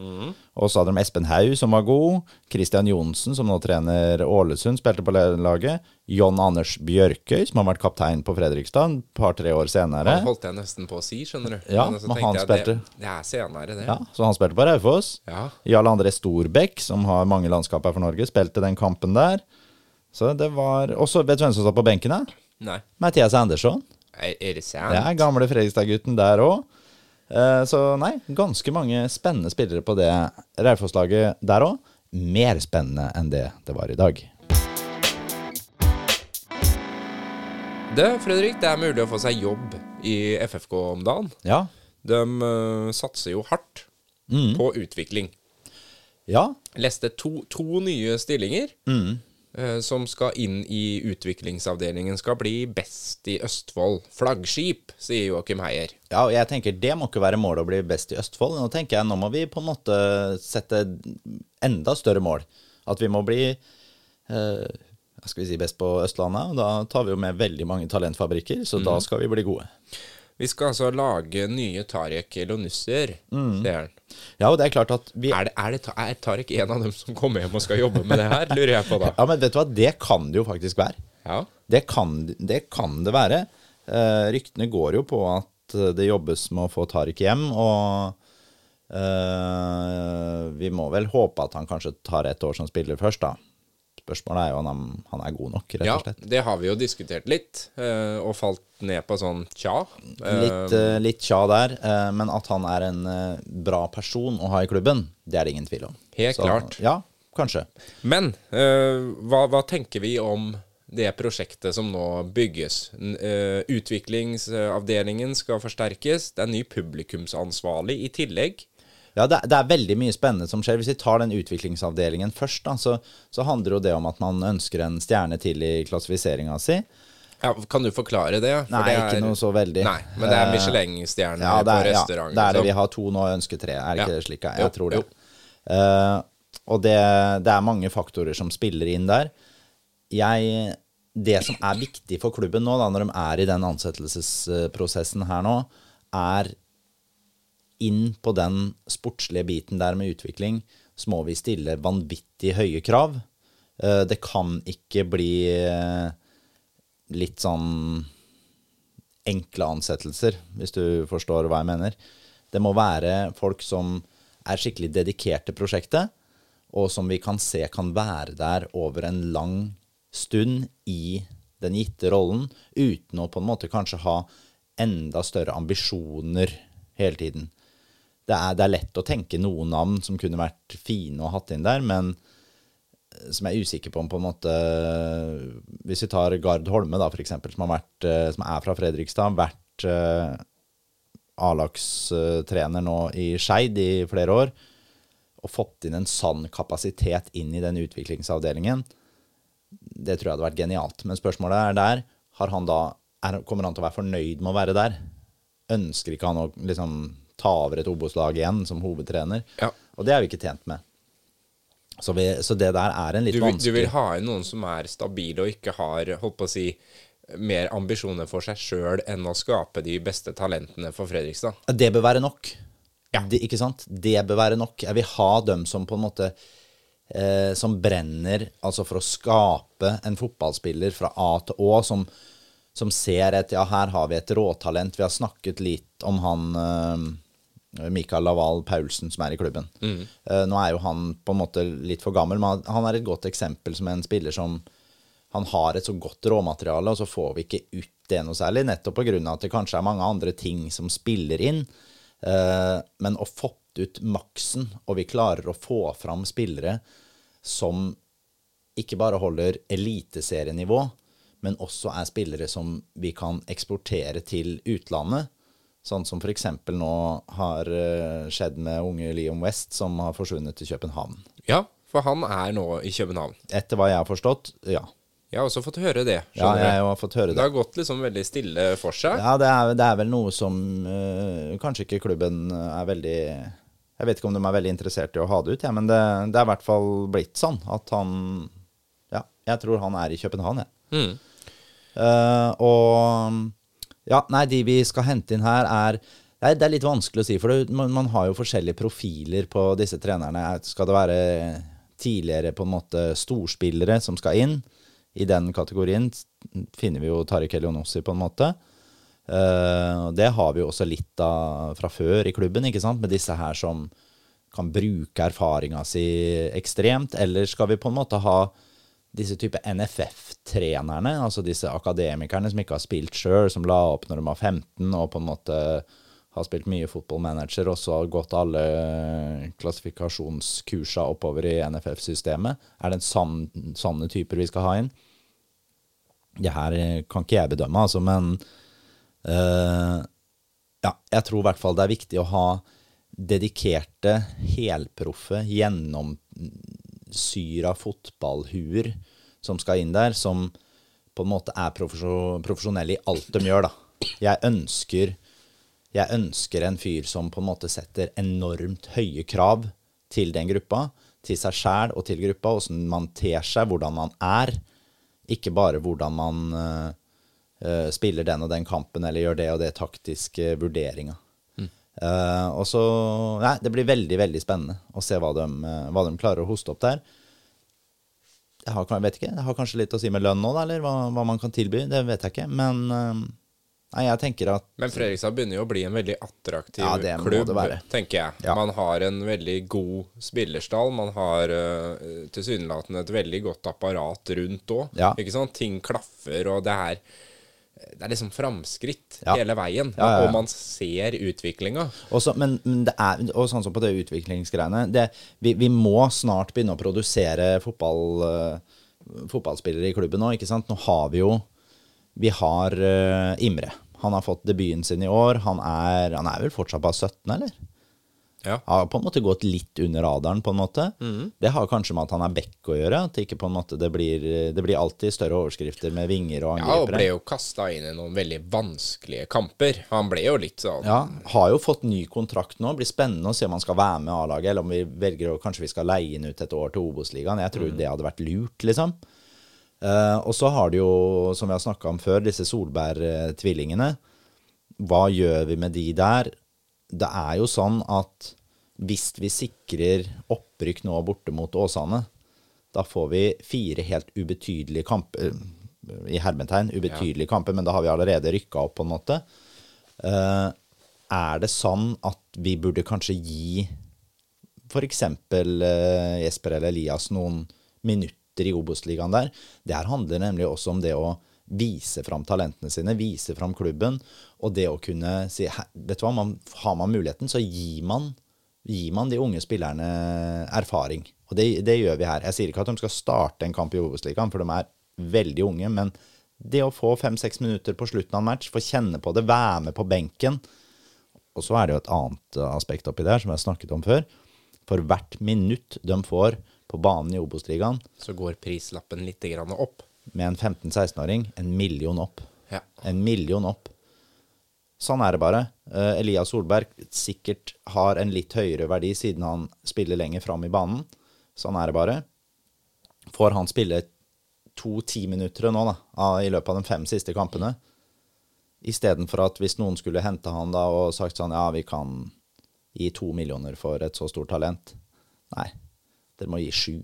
Og så hadde de Espen Haug, som var god. Christian Johnsen, som nå trener Ålesund, spilte på laget. John Anders Bjørkøy, som har vært kaptein på Fredrikstad et par-tre år senere. Han holdt jeg nesten på å si, skjønner du. Ja, men tenkte han jeg, spilte- Det, det er senere, det. Ja, så han spilte på Raufoss. Ja. Jarl André Storbekk, som har mange landskap her for Norge, spilte den kampen der. Så det var Og så vet du hvem som satt på benken her? Nei. Mathias Andersson. Er, er det sant? Ja, gamle Fredrikstad-gutten der òg. Så nei, ganske mange spennende spillere på det Raufoss-laget der òg. Mer spennende enn det det var i dag. Det, Fredrik, det er mulig å få seg jobb i FFK om dagen. Ja. De uh, satser jo hardt Mm. på utvikling. Ja. Leste to, to nye stillinger Mm. Eh, som skal inn i utviklingsavdelingen. Skal bli best i Østfold. Flaggskip, sier Joakim Heier. ja, og jeg tenker det må ikke være målet å bli best i Østfold. Nå tenker jeg nå må vi på en måte sette enda større mål. At vi må bli eh, skal vi si, best på Østlandet. Og da tar vi jo med veldig mange talentfabrikker, så da skal vi bli gode. Vi skal altså lage nye Tarek Elonusser, Mm. sier han. Ja, og det er klart at vi Er, det, er, det, er Tarek en av dem som kommer hjem og skal jobbe med det her, lurer jeg på da. Ja, men vet du hva, det kan det jo faktisk være. Ja. Det kan det, kan det være. Eh, ryktene går jo på at det jobbes med å få Tariq hjem, og eh, vi må vel håpe at han kanskje tar et år som spiller først, da. Spørsmålet er jo om han, er god nok, rett og slett. Ja, det har vi jo diskutert litt, eh, og falt ned på sånn tja. Eh, Litt, eh, litt tja der, eh, men at han er en eh, bra person å ha i klubben, det er det ingen tvil om. Helt klart. Ja, kanskje. Men eh, hva, hva tenker vi om det prosjektet som nå bygges? Eh, utviklingsavdelingen skal forsterkes. Det er ny publikumsansvarlig i tillegg. Ja, det, det er veldig mye spennende som skjer. Hvis vi tar den utviklingsavdelingen først, da, så, så handler jo det om at man ønsker en stjerne til i klassifiseringa si. Ja, kan du forklare det? For Nei, det ikke er- noe så veldig. Nei, men det er Eh, Michelin-stjerne Ja, på restaurant. ja, det er det. liksom. Vi har to nå og ønsker tre. Er det ikke Ja. det slik? Jeg, Jo, tror det. Eh, og det, det er mange faktorer som spiller inn der. Jeg, det som er viktig for klubben nå, da, når de er i den ansettelsesprosessen her nå, er inn på den sportslige biten der med utvikling, så må vi stille vanvittig høye krav. Eh, Det kan ikke bli eh, litt sånn enkle ansettelser, hvis du forstår hva jeg mener. Det må være folk som er skikkelig dedikert til prosjektet, og som vi kan se kan være der over en lang stund i den gitte rollen, uten å på en måte kanskje ha enda større ambisjoner hele tiden. Det er, det er lett å tenke noen navn som kunne vært fine å hatt inn der, men eh, som jeg er usikker på om på en måte Hvis vi tar Gard Holme, da, eksempel, som, eh, som er fra Fredrikstad, vært uh, A-lagstrener nå i Skeid i flere år, og fått inn en sann kapasitet inn i den utviklingsavdelingen, det tror jeg hadde vært genialt. Men spørsmålet er der, har han da, er, kommer han til å være fornøyd med å være der? ønsker ikke han å liksom ta over et Obos-lag igjen som hovedtrener. Ja. Og det er vi ikke tjent med. Så, vi, så det der er en litt Du vanskelig du vil ha inn noen som er stabile og ikke har holdt på å si, mer ambisjoner for seg sjøl enn å skape de beste talentene for Fredrikstad. Det bør være nok. Ja. Det, ikke sant? Det bør være nok. Jeg vil ha dem som på en måte eh, Som brenner altså for å skape en fotballspiller fra A til Å, som, som ser et Ja, her har vi et råtalent. Vi har snakket litt om han eh, Mikael Laval Paulsen som er i klubben. Eh, nå er jo han på en måte litt for gammel, men han- han er et godt eksempel som en spiller som han har et så godt råmateriale, og så får vi ikke ut det noe særlig, nettopp pga. at det kanskje er mange andre ting som spiller inn. Eh, men å fått ut maksen, og vi klarer å få fram spillere som ikke bare holder eliteserienivå, men også er spillere som vi kan eksportere til utlandet. Sånn som f.eks. nå har eh, skjedd med unge Liam West, som har forsvunnet til København. Ja, for han er nå i København. Etter hva jeg har forstått, ja. Jeg har også fått høre det. Ja, jeg har fått høre Det det. har gått liksom veldig stille for seg. Ja, det er, det er vel noe som øh, Kanskje ikke klubben er veldig Jeg vet ikke om de er veldig interessert i å ha det ut, ja, men det, det er i hvert fall blitt sånn at han Ja, jeg tror han er i København, jeg. Mm. Uh, og Ja, nei, de vi skal hente inn her, er er, det er litt vanskelig å si, for man, man har jo forskjellige profiler på disse trenerne. Skal det være tidligere på en måte storspillere som skal inn? I den kategorien finner vi jo Tariq Elionossi på en måte. Uh, det har vi jo også litt av fra før i klubben, ikke sant? med disse her som kan bruke erfaringa si ekstremt. Eller skal vi på en måte ha disse type NFF-trenerne, altså disse akademikerne som ikke har spilt sjøl, som la opp når de var 15 og på en måte har spilt mye fotballmanager, og så har gått alle klassifikasjonskursa oppover i NFF-systemet. Er det en sann, sånne typer vi skal ha inn? Det her kan ikke jeg bedømme, altså, men øh, ja, jeg tror i hvert fall det er viktig å ha dedikerte, helproffe, gjennomsyra fotballhuer som skal inn der, som på en måte er profesjo- profesjonelle i alt de gjør, da. Jeg ønsker, jeg ønsker en fyr som på en måte setter enormt høye krav til den gruppa, til seg sjæl og til gruppa, åssen man ter seg, hvordan man er. Ikke bare hvordan man uh, uh, spiller den og den kampen eller gjør det og det taktiske vurderinga. Eh, og så Nei, det blir veldig, veldig spennende å se hva de, eh, hva de klarer å hoste opp der. Jeg, har, jeg vet ikke, det har kanskje litt å si med lønn nå, da, eller hva, hva man kan tilby. Det vet jeg ikke. Men uh, nei, jeg tenker at Men Fredrikstad begynner jo å bli en veldig attraktiv Ja, det klubb, tenker jeg. Ja. Man har en veldig god spillerstall. Man har uh, tilsynelatende et veldig godt apparat rundt òg. Ja. Ikke sant? Ting klaffer, og det er det er liksom framskritt Ja. hele veien. Ja, ja. Og man ser utviklinga. Men, men det er, og sånn som på det utviklingsgreiene det, vi, vi må snart begynne å produsere fotball, uh, fotballspillere i klubben nå, ikke sant? Nå har vi jo Vi har uh, Imre. Han har fått debuten sin i år. Han er, han er vel fortsatt bare 17, eller? Ja. Har på en måte gått litt under radaren, på en måte. Mm. Det har kanskje med at han er back å gjøre. At det ikke på en måte det blir, det blir alltid større overskrifter med vinger og Ja, og ble jo kasta inn i noen veldig vanskelige kamper. Han ble jo litt sånn Ja, har jo fått ny kontrakt nå. Blir spennende å se om han skal være med A-laget, eller om vi velger å kanskje vi skal leie inn ut et år til Obos-ligaen. Jeg tror det hadde vært lurt, liksom. Uh, og så har du jo, som vi har snakka om før, disse Solberg-tvillingene. Hva gjør vi med de der? Det er jo sånn at hvis vi sikrer opprykk nå borte mot Åsane, da får vi fire helt ubetydelige kamper i hermetegn, ubetydelige kamper, men da har vi allerede rykka opp, på en måte. Uh, er det sånn at vi burde kanskje gi f.eks. Uh, Jesper eller Elias noen minutter i Obos-ligaen der? Det her handler nemlig også om det å vise fram talentene sine, vise fram klubben, og det å kunne si Vet du hva, man, har man muligheten, så gir man, gir man de unge spillerne erfaring. Og det, det gjør vi her. Jeg sier ikke at de skal starte en kamp i Obos-ligaen, for de er veldig unge, men det å få fem-seks minutter på slutten av en match, få kjenne på det, være med på benken Og så er det jo et annet aspekt oppi der, som jeg har snakket om før. For hvert minutt de får på banen i Obos-ligaen, Så går prislappen litt opp. Med en 15-16-åring, en million opp. Ja. En million opp. Sånn er det bare. Uh, Elias Solberg sikkert har en litt høyere verdi siden han spiller lenger fram i banen. Sånn er det bare. Får han spille to timinuttere nå, da, i løpet av de fem siste kampene, istedenfor at hvis noen skulle hente han da og sagt sånn Ja, vi kan gi to millioner for et så stort talent. Nei, dere må gi sju.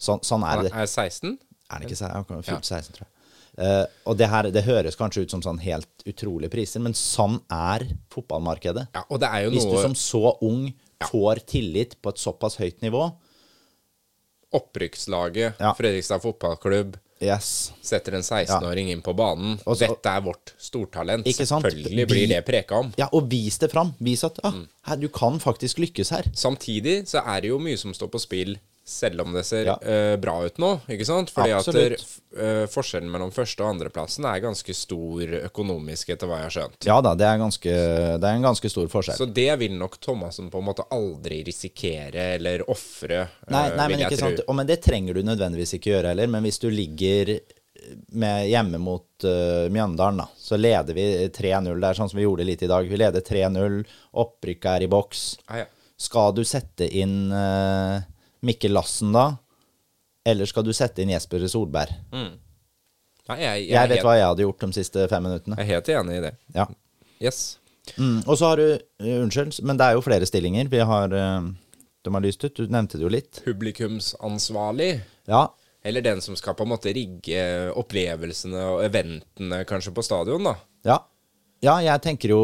Sånn, sånn er det. er 16? Er det ikke så? Jeg har fylt 16, tror jeg. Uh, og det her, det høres kanskje ut som sånn helt utrolige priser, men sånn er fotballmarkedet. Ja, er Hvis du som så ung får tillit på et såpass høyt nivå, Opprykkslaget, Ja. Fredrikstad fotballklubb, yes. setter en 16-åring inn på banen. Og så- Dette er vårt stortalent. Selvfølgelig blir det preka om. Ja, og vis det fram. Vis at ah, her, du kan faktisk lykkes her. Samtidig så er det jo mye som står på spill, selv om det ser Ja. uh, bra ut nå. Ikke sant? Fordi at der, uh, forskjellen mellom første- og andreplassen er ganske stor økonomisk, etter hva jeg har skjønt. Ja da, det er, ganske, det er en ganske stor forskjell. Så det vil nok Thomassen på en måte aldri risikere eller ofre, Nei, eh, nei vil men jeg tro. sant. Og, men det trenger du nødvendigvis ikke gjøre heller. Men hvis du ligger med hjemme mot uh, Mjøndalen, da, så leder vi 3-0. Det er sånn som vi gjorde litt i dag. Vi leder 3-0, opprykket er i boks. Ah, ja. Skal du sette inn eh, Mikkel Lassen da? Eller skal du sette inn Jesper Solberg? Nei, jeg, jeg, Jeg vet hva jeg hadde gjort de siste fem minuttene. jeg er helt enig i det. Ja. Yes. Mm. Og så har du eh, Unnskyld, men det er jo flere stillinger vi har eh, De har lyst ut. Du nevnte det jo litt. Publikumsansvarlig. Ja. Eller den som skal på en måte rigge opplevelsene og eventene kanskje på stadion, da. Ja. ja, jeg tenker jo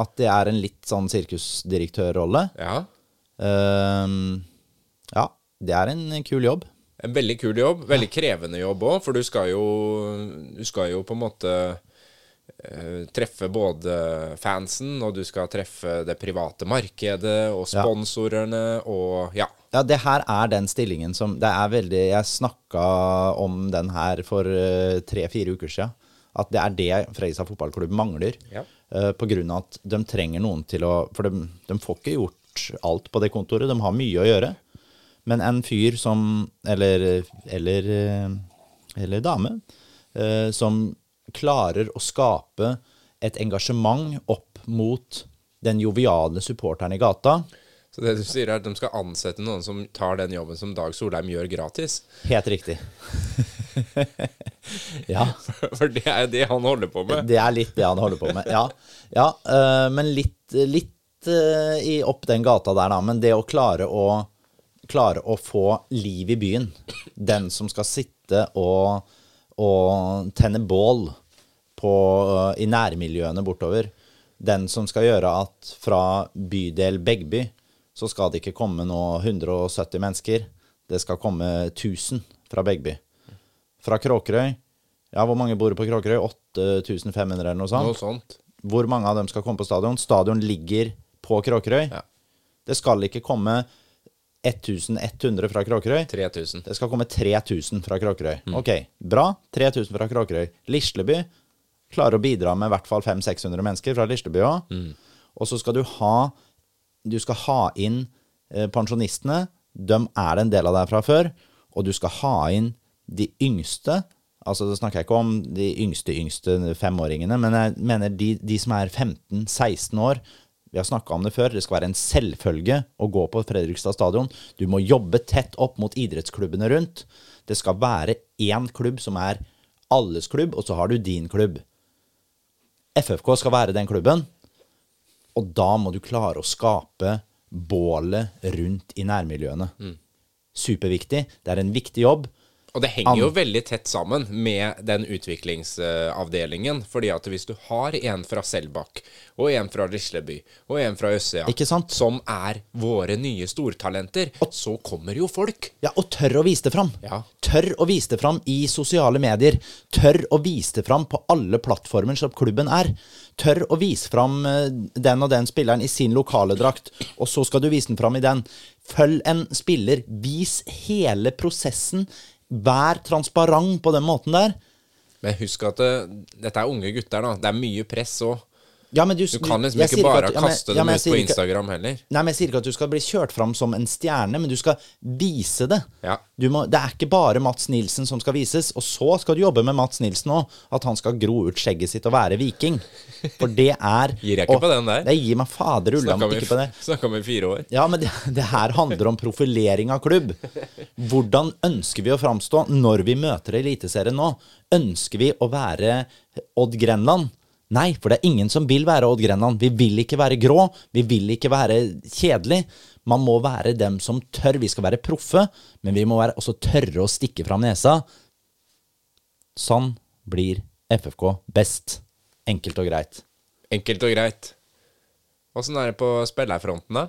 at det er en litt sånn sirkusdirektørrolle. Ja. Ehm, ja, det er en kul jobb. En veldig kul jobb. Veldig krevende jobb òg, for du skal jo Du skal jo på en måte eh, treffe både fansen, og du skal treffe det private markedet og sponsorene og Ja. Ja, det her er den stillingen som Det er veldig Jeg snakka om den her for eh, tre-fire uker siden. At det er det Fredrikstad fotballklubb mangler. Ja. Uh, av at de trenger noen til å For de, de får ikke gjort alt på det kontoret. De har mye å gjøre. Men en fyr som Eller Eller, eh, eller dame. eh, som klarer å skape et engasjement opp mot den joviale supporteren i gata. Så det du sier, er at de skal ansette noen som tar den jobben som Dag Solheim gjør gratis. Helt riktig. ja, For det er det han holder på med. det er litt det han holder på med. Ja, ja eh, men litt, litt eh, i opp den gata der, da. Men det å klare å klare å få liv i byen. Den som skal sitte og, og tenne bål på, eh, i nærmiljøene bortover. Den som skal gjøre at fra bydel Begby så skal det ikke komme nå 170 mennesker. Det skal komme 1000 fra Begby. Fra Kråkerøy Ja, hvor mange bor på Kråkerøy? 8500 eller noe sånt? Noe sånt. Hvor mange av dem skal komme på stadion? Stadion ligger på Kråkerøy. Ja. Det skal ikke komme 1100 fra Kråkerøy. 3000. Det skal komme 3000 fra Kråkerøy. Ok, bra. 3000 fra Kråkerøy. Lisleby klarer å bidra med i hvert fall 500-600 mennesker fra Lisleby òg. Og så skal du ha Du skal ha inn eh, pensjonistene. De er en del av deg fra før. Og du skal ha inn de yngste. Altså Da snakker jeg ikke om de yngste yngste femåringene, men jeg mener de, de som er 15-16 år. Vi har snakka om det før. Det skal være en selvfølge å gå på Fredrikstad stadion. Du må jobbe tett opp mot idrettsklubbene rundt. Det skal være én klubb som er alles klubb, og så har du din klubb. FFK skal være den klubben, og da må du klare å skape bålet rundt i nærmiljøene. Superviktig. Det er en viktig jobb. Og det henger jo veldig tett sammen med den utviklingsavdelingen. fordi at hvis du har en fra Selbakk, og en fra Risleby, og en fra Øssøya, som er våre nye stortalenter, så kommer jo folk. Ja, og tør å vise det fram. Ja. Tør å vise det fram i sosiale medier. Tør å vise det fram på alle plattformer som klubben er. Tør å vise fram eh, den og den spilleren i sin lokale drakt, og så skal du vise den fram i den. Følg en spiller. Vis hele prosessen. Vær transparent på den måten der. Men husk at det, dette er unge gutter, da. Det er mye press òg. Ja, men du, Du kan liksom ikke bare at- ja, men- kaste dem ut på Instagram ikke- heller. Nei, men Jeg sier ikke at du skal bli kjørt fram som en stjerne, men du skal vise det. Ja. Du må, det er ikke bare Mats Nilsen som skal vises. Og så skal du jobbe med Mats Nilsen òg. At han skal gro ut skjegget sitt og være viking. For det er Gir jeg ikke og- på den der. Det gir meg fader ulla om ikke på det. vi, snakket i fire år. Ja, men det, det her handler om profilering av klubb. Hvordan ønsker vi å framstå når vi møter Eliteserien nå? Ønsker vi å være Odd Grenland? Nei, for det er ingen som vil være Odd Grenland. Vi vil ikke være grå. Vi vil ikke være kjedelig. Man må være dem som tør. Vi skal være proffe, men vi må være også tørre å stikke fram nesa. Sånn blir FFK best. Enkelt og greit. Enkelt og greit. Åssen er det på spillerfronten, da?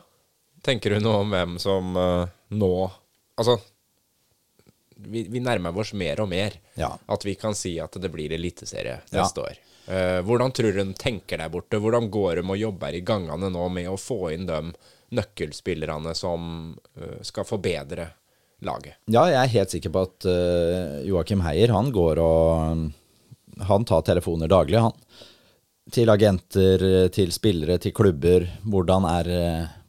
Tenker du noe om hvem som eh, nå Altså, vi, vi nærmer oss mer og mer. Ja. At vi kan si at det blir eliteserie Ja. neste år. Uh, hvordan tror du de tenker der borte? Hvordan går de og jobber i gangene nå med å få inn de nøkkelspillerne som uh, skal forbedre laget? Ja, jeg er helt sikker på at uh, Joakim Heier, han går og Han tar telefoner daglig, han. Til agenter, til spillere, til klubber. Hvordan, er,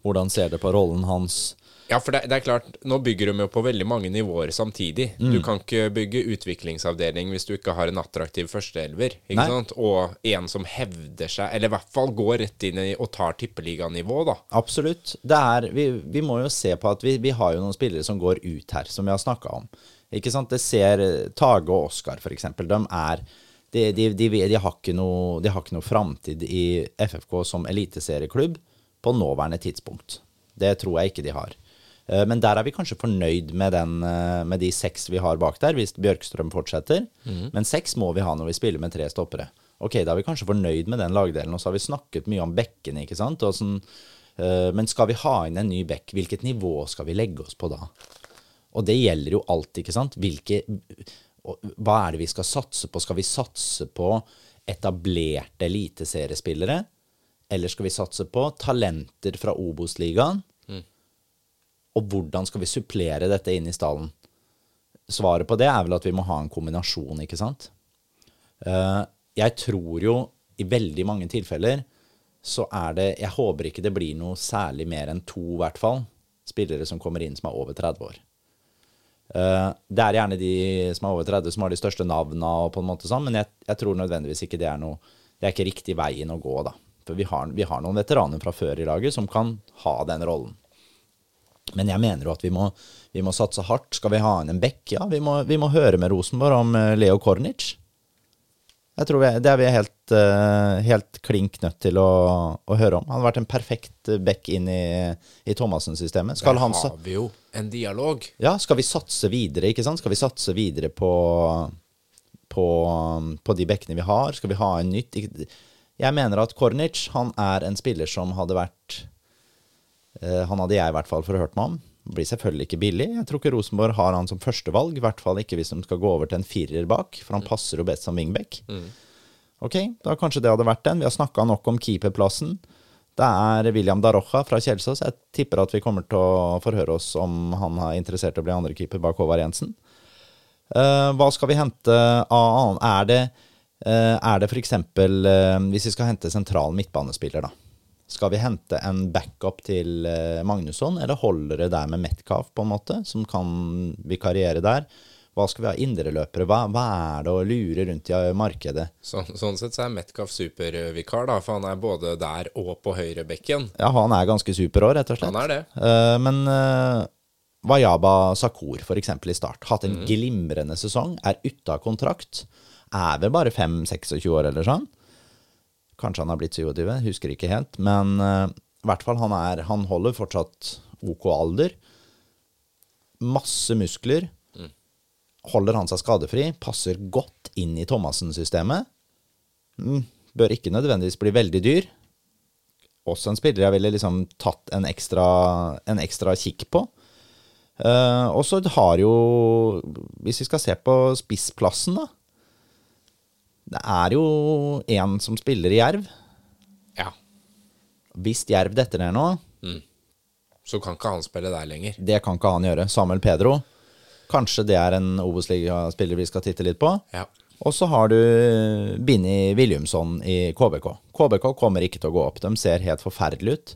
hvordan ser det på rollen hans? Ja, for det, det er klart, nå bygger de jo på veldig mange nivåer samtidig. Mm. Du kan ikke bygge utviklingsavdeling hvis du ikke har en attraktiv førsteelver, ikke Nei. sant? Og en som hevder seg, eller i hvert fall går rett inn i og tar tippeliganivå, da. Absolutt. Det er, vi, vi må jo se på at vi, vi har jo noen spillere som går ut her, som vi har snakka om. Ikke sant? Det ser Tage og Oskar, eksempel. De er de, de, de, de har ikke noe, de har ikke noe framtid i FFK som eliteserieklubb på nåværende tidspunkt. Det tror jeg ikke de har. Eh, Men der er vi kanskje fornøyd med, den, eh, med de seks vi har bak der, hvis Bjørkstrøm fortsetter. Men seks må vi ha når vi spiller med tre stoppere. Ok, da er vi kanskje fornøyd med den lagdelen, og så har vi snakket mye om bekkene, ikke sant. Sånn, eh, men skal vi ha inn en ny bekk, hvilket nivå skal vi legge oss på da? Og det gjelder jo alt, ikke sant. Hvilke, hva er det vi skal satse på? Skal vi satse på etablerte eliteseriespillere? Eller skal vi satse på talenter fra Obos-ligaen? Og hvordan skal vi supplere dette inn i stallen? Svaret på det er vel at vi må ha en kombinasjon, ikke sant? Eh, jeg tror jo i veldig mange tilfeller så er det Jeg håper ikke det blir noe særlig mer enn to, i hvert fall, spillere som kommer inn som er over 30 år. Eh, det er gjerne de som er over 30 som har de største navna, og på en måte sånn, men jeg, jeg tror nødvendigvis ikke det er noe Det er ikke riktig veien å gå, da. For vi har, vi har noen veteraner fra før i laget som kan ha den rollen. Men jeg mener jo at vi må, vi må satse hardt. Skal vi ha inn en bekk? Ja, vi må, vi må høre med Rosenborg om eh, Leo Kornic. Jeg tror vi, Det er vi helt, eh, helt klink nødt til å, å høre om. Han har vært en perfekt bekk inn i, i Thomassen-systemet. Skal Der han har vi jo en dialog. ja, skal vi satse videre, ikke sant? Skal vi satse videre på, på, på de bekkene vi har? Skal vi ha en nytt? Jeg mener at Kornic, han er en spiller som hadde vært Han hadde jeg i hvert fall forhørt meg om. Blir selvfølgelig ikke billig. Jeg tror ikke Rosenborg har han som førstevalg. I hvert fall ikke hvis de skal gå over til en firer bak, for han passer jo best som wingback. Ok, da kanskje det hadde vært den. Vi har snakka nok om keeperplassen. Det er William Darocha fra Kjelsås. Jeg tipper at vi kommer til å forhøre oss om han er interessert i å bli andrekeeper bak Håvard Jensen. Uh, hva skal vi hente av annen? Er det, uh, er det f.eks. Uh, hvis vi skal hente sentral midtbanespiller, da. Skal vi hente en backup til eh, Magnusson, eller holder det der med Metcalf, på en måte, som kan vikariere der? Hva skal vi ha indreløpere? Hva, hva er det å lure rundt i markedet? Sånn, sånn sett så er Metcalf supervikar, da, for han er både der og på høyrebekken. Ja, han er ganske super òg, rett og slett. Han er det. Uh, men uh, Wayaba Sakur, eksempel, i start. Hatt en glimrende sesong. Er ute av kontrakt. Er vel bare 5-26 år eller sånn. Kanskje han har blitt 27, husker ikke helt. Men uh, i hvert fall, han, er, han holder fortsatt OK alder. Masse muskler. Holder han seg skadefri. Passer godt inn i Thomassen-systemet. Mm, bør ikke nødvendigvis bli veldig dyr også en spiller jeg ville liksom tatt en ekstra, en ekstra kikk på. Uh, og så har jo, hvis vi skal se på spissplassen, da Det er jo en som spiller i Jerv. Ja. Hvis Jerv detter ned nå, Så kan ikke han spille der lenger. det kan ikke han gjøre. Samuel Pedro. Kanskje det er en Obos-ligaspiller vi skal titte litt på. Ja. Og så har du Binni Williamson i KBK. KBK kommer ikke til å gå opp. De ser helt forferdelige ut.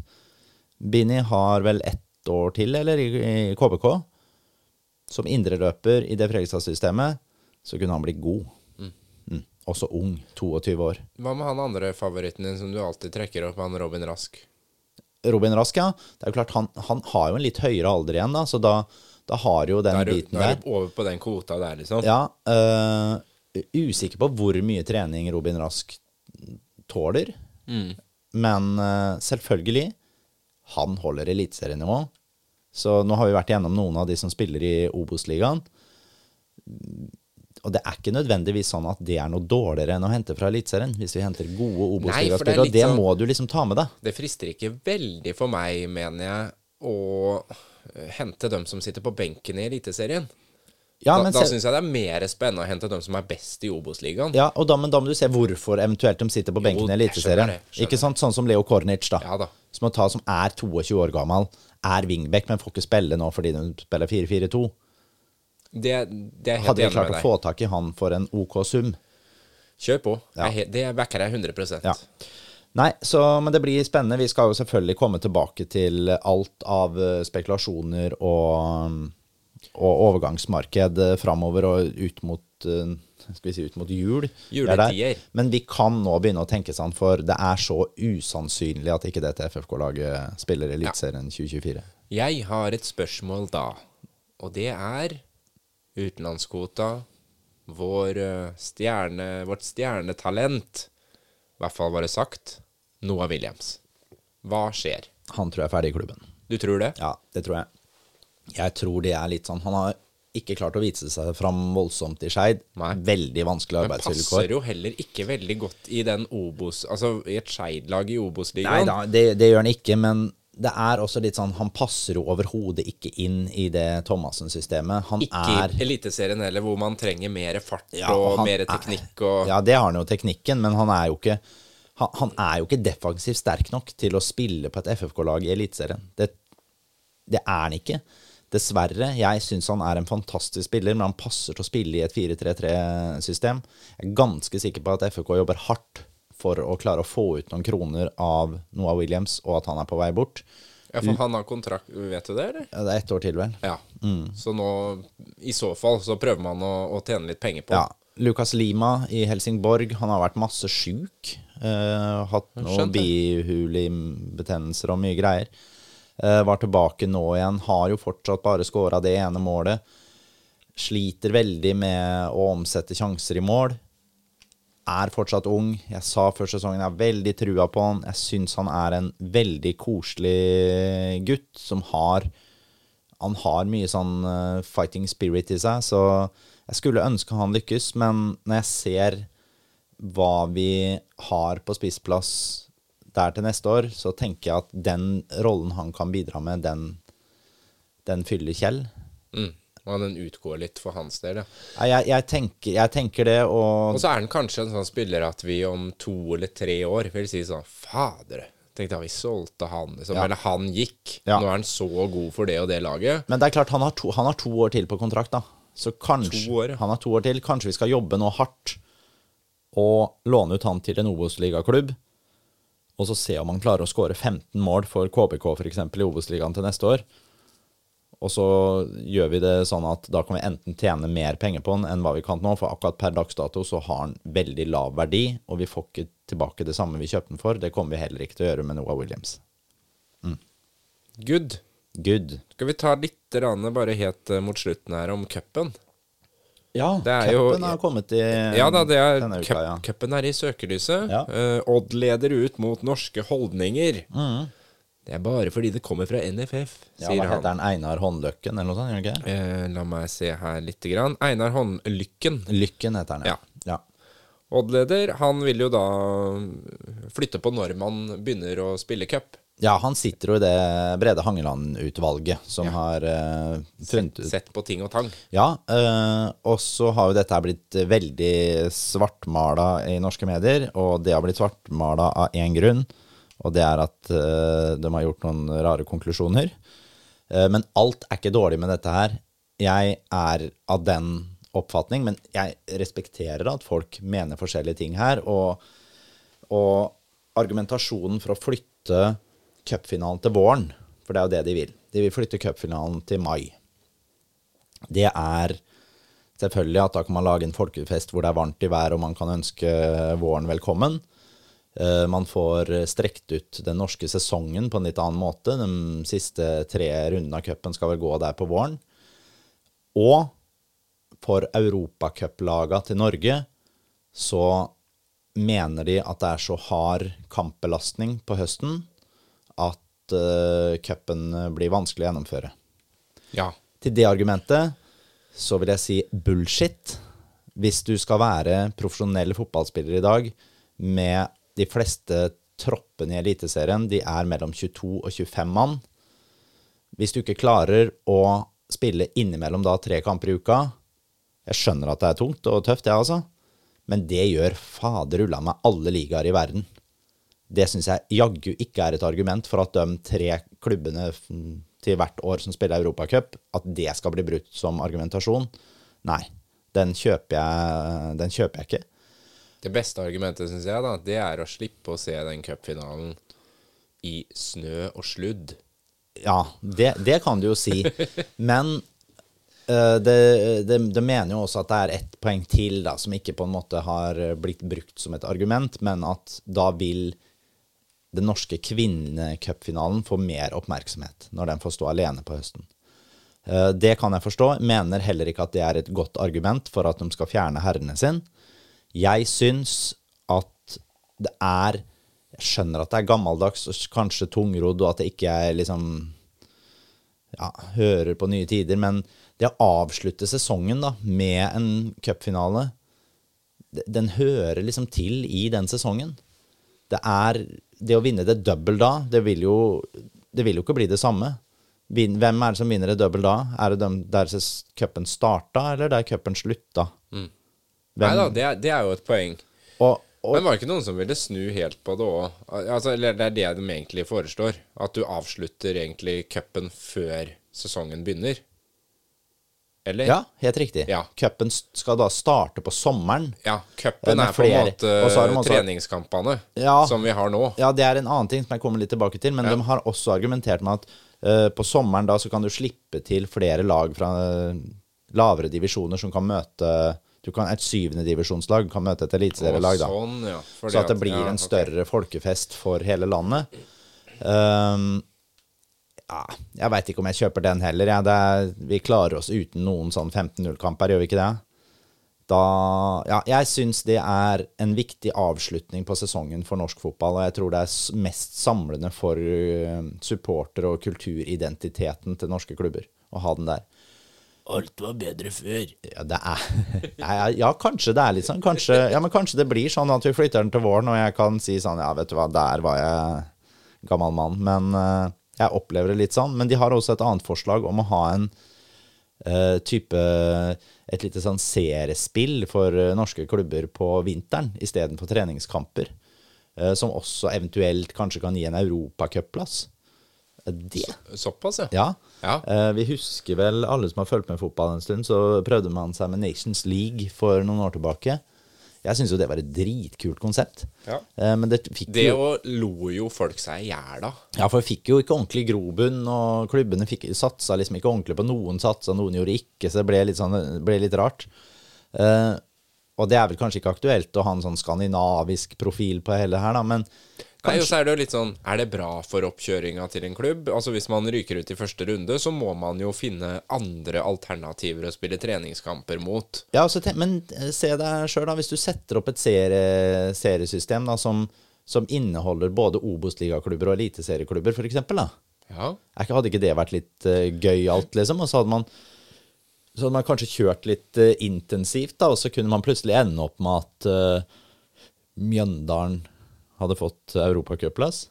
Binni har vel ett år til, eller, i, i KBK. Som indreløper i det Fredrikstad-systemet, så kunne han bli god. Mm. Også ung. 22 år. Hva med han andre favoritten din som du alltid trekker opp, han Robin Rask? Robin Rask, ja. Det er jo klart, han, han har jo en litt høyere alder igjen, da, så da, da har jo den Da er du, biten da er du over på den kvota der, liksom. Ja, øh, usikker på hvor mye trening Robin Rask tåler. Men øh, selvfølgelig, han holder eliteserienivå. Så nå har vi vært igjennom noen av de som spiller i Obos-ligaen. Og det er ikke nødvendigvis sånn at det er noe dårligere enn å hente fra Eliteserien. Hvis vi henter gode er Obos-ligaspillere. Og det sånn- må du liksom ta med deg. Det frister ikke veldig for meg, mener jeg, å eh, hente dem som sitter på benken i Eliteserien. Ja, da men da syns jeg det er mer spennende å hente dem som er best i Obos-ligaen. Ja, og da, men da må du se hvorfor eventuelt de sitter på benken i Eliteserien. Ikke sant? Sånn som Leo Kornic, da. Ja da. Som, ta, som er 22 år gammel, er wingback, men får ikke spille nå fordi de spiller 4-4-2. Det, det er helt Hadde vi klart å få tak i han for en OK sum? Kjør på. Ja. Jeg, det backer jeg 100 Ja. Nei, så, men det blir spennende. Vi skal jo selvfølgelig komme tilbake til alt av eh, spekulasjoner og, og overgangsmarked eh, framover og ut mot eh, skal vi si ut mot jul. Er. Juletider. Men vi kan nå begynne å tenke sånn, for det er så usannsynlig at ikke dette FFK-laget spiller Eliteserien 2024. Jeg har et spørsmål da, og det er utenlandskvota. Vår eh, stjerne, vårt stjernetalent, i hvert fall var det sagt, Noah Williams. Hva skjer? Han tror jeg er ferdig i klubben. Du tror det? Ja, det tror jeg. Jeg tror det er litt sånn Han har ikke klart å vise seg fram voldsomt i Skeid. Veldig vanskelig arbeidsvilkår. Men passer jo heller ikke veldig godt i den Obos Altså i et Skeid-lag i Nei Obos-ligaen. da, det, det gjør han ikke, men det er også litt sånn Han passer jo overhodet ikke inn i det Thomassen-systemet. Han Ikke er i Eliteserien heller, hvor man trenger mer fart Ja, og og mer er- teknikk og Ja, det har han jo teknikken, men han er jo ikke han, han er jo ikke defensivt sterk nok til å spille på et FFK-lag i Eliteserien. Det, det er han ikke. Dessverre. Jeg syns han er en fantastisk spiller, men han passer til å spille i et 4-3-3-system. Jeg er ganske sikker på at FFK jobber hardt for å klare å få ut noen kroner av Noah Williams, og at han er på vei bort. Ja, for han har kontrakt, vet du det, eller? Ja, Det er ett år til, vel. Ja. Så nå, i så fall, så prøver man å, å tjene litt penger på Ja. Lucas Lima i Helsingborg, han har vært masse sjuk. Uh, hatt noen bihulebetennelser og mye greier. Uh, var tilbake nå igjen. Har jo fortsatt bare skåra det ene målet. Sliter veldig med å omsette sjanser i mål. Er fortsatt ung. Jeg sa før sesongen jeg har veldig trua på han. Jeg syns han er en veldig koselig gutt som har han har mye sånn eh, fighting spirit i seg, så jeg skulle ønske han lykkes, men når jeg ser hva vi har på spissplass der til neste år, så tenker jeg at den rollen han kan bidra med, den, den fyller Kjell. Mm. Og den utgår litt for hans del, ja. Jeg, jeg, tenker, jeg tenker det, og Og så er han kanskje en sånn spiller at vi om to eller tre år vil si sånn Fader, tenkte jeg vi solgte han, liksom. Ja. Eller han gikk. Ja. Nå er han så god for det og det laget. Men det er klart, han har to, han har to år til på kontrakt, da. Så kanskje år, ja. Han har to år til. Kanskje vi skal jobbe nå hardt og låne ut han til en Obos-ligaklubb. Og så se om han klarer å skåre 15 mål for KBK f.eks. i Obos-ligaen til neste år. Og så gjør vi det sånn at da kan vi enten tjene mer penger på den enn hva vi kan nå, for akkurat per dags dato så har den veldig lav verdi, og vi får ikke tilbake det samme vi kjøpte den for. Det kommer vi heller ikke til å gjøre med Noah Williams. Good. Good. Skal vi ta litt rane bare helt eh, mot slutten her om cupen? Ja, cupen har kommet i Ja da, det er denne uka, ja. cupen er i søkelyset. Ja. Uh, Odd leder ut mot norske holdninger. Mm. Det er bare fordi det kommer fra NFF, Ja, sier hva han. heter han? Einar Håndløkken, eller noe sånt? ikke? Eh, la meg se her lite grann. Einar Håndlykken. Lykken heter han, ja. ja. Odd-leder, han vil jo da flytte på når man begynner å spille cup. Ja, han sitter jo i det Brede Hangeland-utvalget som har uh, funnet ut Sett på ting og tang. Ja, uh, og så har jo dette blitt veldig svartmala i norske medier, og det har blitt svartmala av én grunn, og det er at eh, de har gjort noen rare konklusjoner. Eh, men alt er ikke dårlig med dette her. Jeg er av den oppfatning, men jeg respekterer at folk mener forskjellige ting her. Og, og argumentasjonen for å flytte cupfinalen til våren, for det er jo det de vil De vil flytte cupfinalen til mai. Det er selvfølgelig at da kan man lage en folkefest hvor det er varmt i været, og man kan ønske våren velkommen. Eh, Man får strekt ut den norske sesongen på en litt annen måte. De siste tre rundene av cupen skal vel gå der på våren. Og for europacuplagene til Norge så mener de at det er så hard kampbelastning på høsten at uh, cupen blir vanskelig å gjennomføre. Ja. Til det argumentet så vil jeg si bullshit. Hvis du skal være profesjonell fotballspiller i dag med de fleste troppene i Eliteserien, de er mellom 22 og 25 mann. Hvis du ikke klarer å spille innimellom da tre kamper i uka Jeg skjønner at det er tungt og tøft, det, altså. Men det gjør fader ulla meg alle ligaer i verden. Det syns jeg jaggu ikke er et argument for at de tre klubbene til hvert år som spiller Europacup, at det skal bli brutt som argumentasjon. Nei, den kjøper jeg, den kjøper jeg ikke. Det beste argumentet, syns jeg, da, det er å slippe å se den cupfinalen i snø og sludd. Ja, det, det kan du jo si. Men uh, det, det, det mener jo også at det er ett poeng til da, som ikke på en måte har blitt brukt som et argument, men at da vil den norske kvinnecupfinalen få mer oppmerksomhet når den får stå alene på høsten. Eh, Det kan jeg forstå. Mener heller ikke at det er et godt argument for at de skal fjerne herrene sin. Jeg syns at det er Jeg skjønner at det er gammeldags og kanskje tungrodd, og at det ikke er liksom ja, hører på nye tider, men det å avslutte sesongen da, med en cupfinale, den hører liksom til i den sesongen. Det er Det å vinne det double da, det vil jo, det vil jo ikke bli det samme. Hvem er det som vinner det double da? Er det der cupen starta, eller der cupen slutta? Nei da, det, det er jo et poeng. Og, og Men var det ikke noen som ville snu helt på det òg? Altså, det er det de egentlig foreslår. At du avslutter egentlig cupen før sesongen begynner. Eller? Ja, helt riktig. Ja. Cupen skal da starte på sommeren. Ja, cupen er på en måte også- treningskampene Ja. som vi har nå. Ja, det er en annen ting som jeg kommer litt tilbake til, men Ja. de har også argumentert med at uh, på sommeren da så kan du slippe til flere lag fra uh, lavere divisjoner som kan møte du kan, Et syvende divisjonslag kan møte et eliteserielag. Sånn, ja. Så at det blir ja, en større folkefest for hele landet. Um, ja, jeg veit ikke om jeg kjøper den heller. Ja. Det er, vi klarer oss uten noen sånn 15-0-kamper, gjør vi ikke det? Da Ja, jeg syns det er en viktig avslutning på sesongen for norsk fotball, og jeg tror det er mest samlende for uh, supporter- og kulturidentiteten til norske klubber å ha den der. Alt var bedre før. Ja, det er ja, kanskje det er litt sånn. Kanskje, ja, men kanskje det blir sånn at vi flytter den til våren, og jeg kan si sånn Ja, vet du hva, der var jeg gammel mann. Men uh, jeg opplever det litt sånn. Men de har også et annet forslag om å ha en uh, type Et lite sånn seriespill for uh, norske klubber på vinteren istedenfor treningskamper. som også eventuelt kanskje kan gi en europacupplass. Det Såpass, ja. ja. Eh, vi husker vel, alle som har fulgt med fotball en stund, så prøvde man seg med Nations League for noen år tilbake. Jeg syns jo det var et dritkult konsept. Ja. Eh, men det fikk Det jo lo jo folk seg i hjel av. Ja, for vi fikk jo ikke ordentlig grobunn, og klubbene fikk, satsa liksom ikke ordentlig på noen satsa, noen gjorde ikke, så det ble litt, sånn, ble litt rart. Eh, og det er vel kanskje ikke aktuelt å ha en sånn skandinavisk profil på hele her, da, men Nei, og så er det jo litt sånn Er det bra for oppkjøringa til en klubb? Altså Hvis man ryker ut i første runde, så må man jo finne andre alternativer å spille treningskamper mot. Ja, altså, men eh, se deg sjøl, da. Hvis du setter opp et serie, seriesystem da, som, som inneholder både Obos-ligaklubber og eliteserieklubber, f.eks., da. Ja. Hadde ikke det vært litt uh, gøyalt, liksom? Og så hadde man så hadde man kanskje kjørt litt uh, intensivt, da, og så kunne man plutselig ende opp med at uh, Mjøndalen hadde fått europacupplass.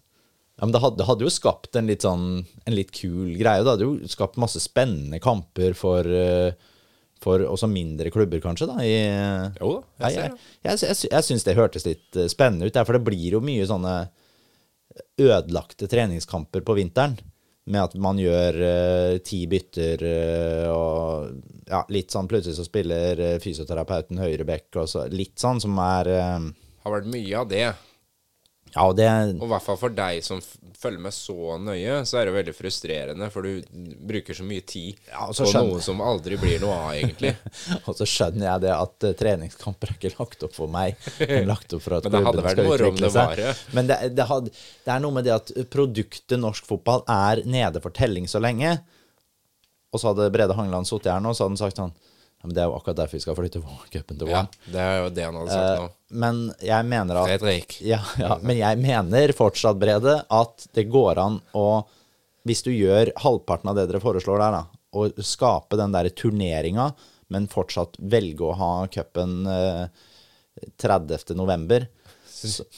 Ja, men det hadde, det hadde jo skapt en litt sånn En litt kul greie. Det hadde jo skapt masse spennende kamper for, eh, for også mindre klubber, kanskje, da. I, Jo da, jeg ser det. jeg, jeg, jeg syns det hørtes litt eh, spennende ut, der, for det blir jo mye sånne ødelagte treningskamper på vinteren. med at man gjør uh, ti bytter uh, og ja, litt sånn Plutselig så spiller fysioterapeuten høyrebekk og så litt sånn som er uh, Har vært mye av det. Ja, og det Og i hvert fall for deg som følger med så nøye, så er det veldig frustrerende, for du bruker så mye tid Ja, så på skjønner- noe som aldri blir noe av, egentlig. Og så skjønner jeg det at uh, treningskamper er ikke lagt opp for meg. Lagt opp for at Men det hadde vært moro om det var det. Men det, det, had, det er noe med det at produktet norsk fotball er nede for telling så lenge. Og så hadde Brede Hangeland sittet her nå, og så hadde han sagt sånn men Det er jo akkurat derfor vi skal flytte cupen til Ja, det er jo det han hadde sagt Eh, nå. men jeg mener at Fredrik. ja, ja, men jeg mener fortsatt, Brede, at det går an å Hvis du gjør halvparten av det dere foreslår der, da, og skape den der turneringa, men fortsatt velge å ha cupen eh, 30. november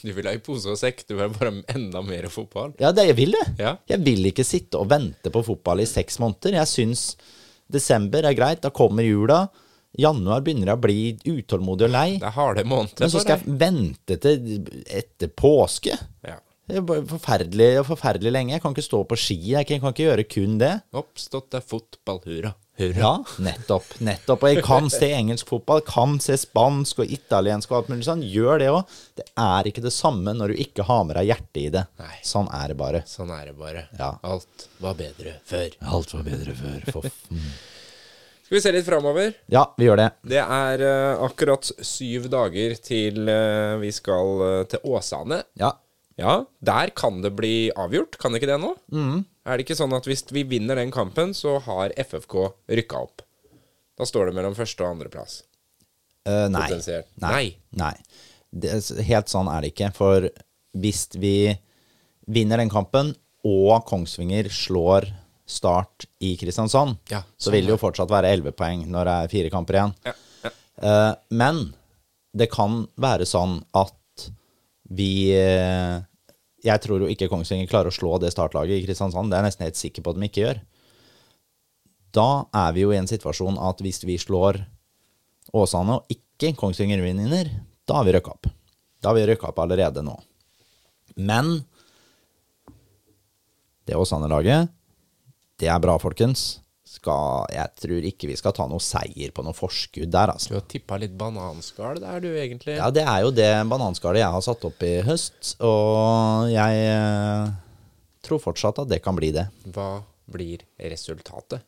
Du vil ha i pose og sekk, du vil bare enda mer fotball. Ja, det, jeg vil det. Ja. Jeg vil ikke sitte og vente på fotball i seks måneder. Jeg syns desember er greit, da kommer jula. Januar begynner jeg å bli utålmodig og lei. Det er harde måneder Men så skal jeg vente til etter påske. Ja. Det er forferdelig, forferdelig lenge. Jeg kan ikke stå på ski. Jeg kan kan ikke gjøre kun det. Oppstått er fotball, hurra. Nettopp. nettopp. Og jeg kan se engelsk fotball, kan se spansk og italiensk og alt mulig sånn. Gjør det òg. Det er ikke det samme når du ikke har med deg hjertet i det. Nei. Sånn er det bare. Sånn er det bare. Ja. Alt var bedre før. Alt var bedre før. For... Skal vi se litt framover? Ja, vi gjør det. Det er uh, akkurat syv dager til uh, vi skal uh, til Åsane. Ja. Ja, der kan det bli avgjort, kan det ikke det nå? Er det ikke sånn at hvis vi vinner den kampen, så har FFK rykka opp? Da står det mellom første og andreplass. Uh, nei. Potensielt. Nei. Nei. Det, helt sånn er det ikke. For hvis vi vinner den kampen, og Kongsvinger slår Start i Kristiansand, Ja, så sånn vil det jo fortsatt være elleve poeng når det er fire kamper igjen. Ja, ja. Uh, men det kan være sånn at vi eh, Jeg tror jo ikke Kongsvinger klarer å slå det startlaget i Kristiansand. Det er jeg nesten helt sikker på at de ikke gjør. Da er vi jo i en situasjon at hvis vi slår Åsane og ikke Kongsvinger vinner, da har vi røkka opp. Da har vi røkka opp allerede nå. Men det Åsane-laget, det er bra, folkens. Skal, jeg tror ikke vi skal ta noe seier på noe forskudd der, Du altså. har tippa litt bananskall der, du, egentlig. Ja, det er jo det bananskallet jeg har satt opp i høst, og jeg eh, tror fortsatt at det kan bli det. Hva blir resultatet?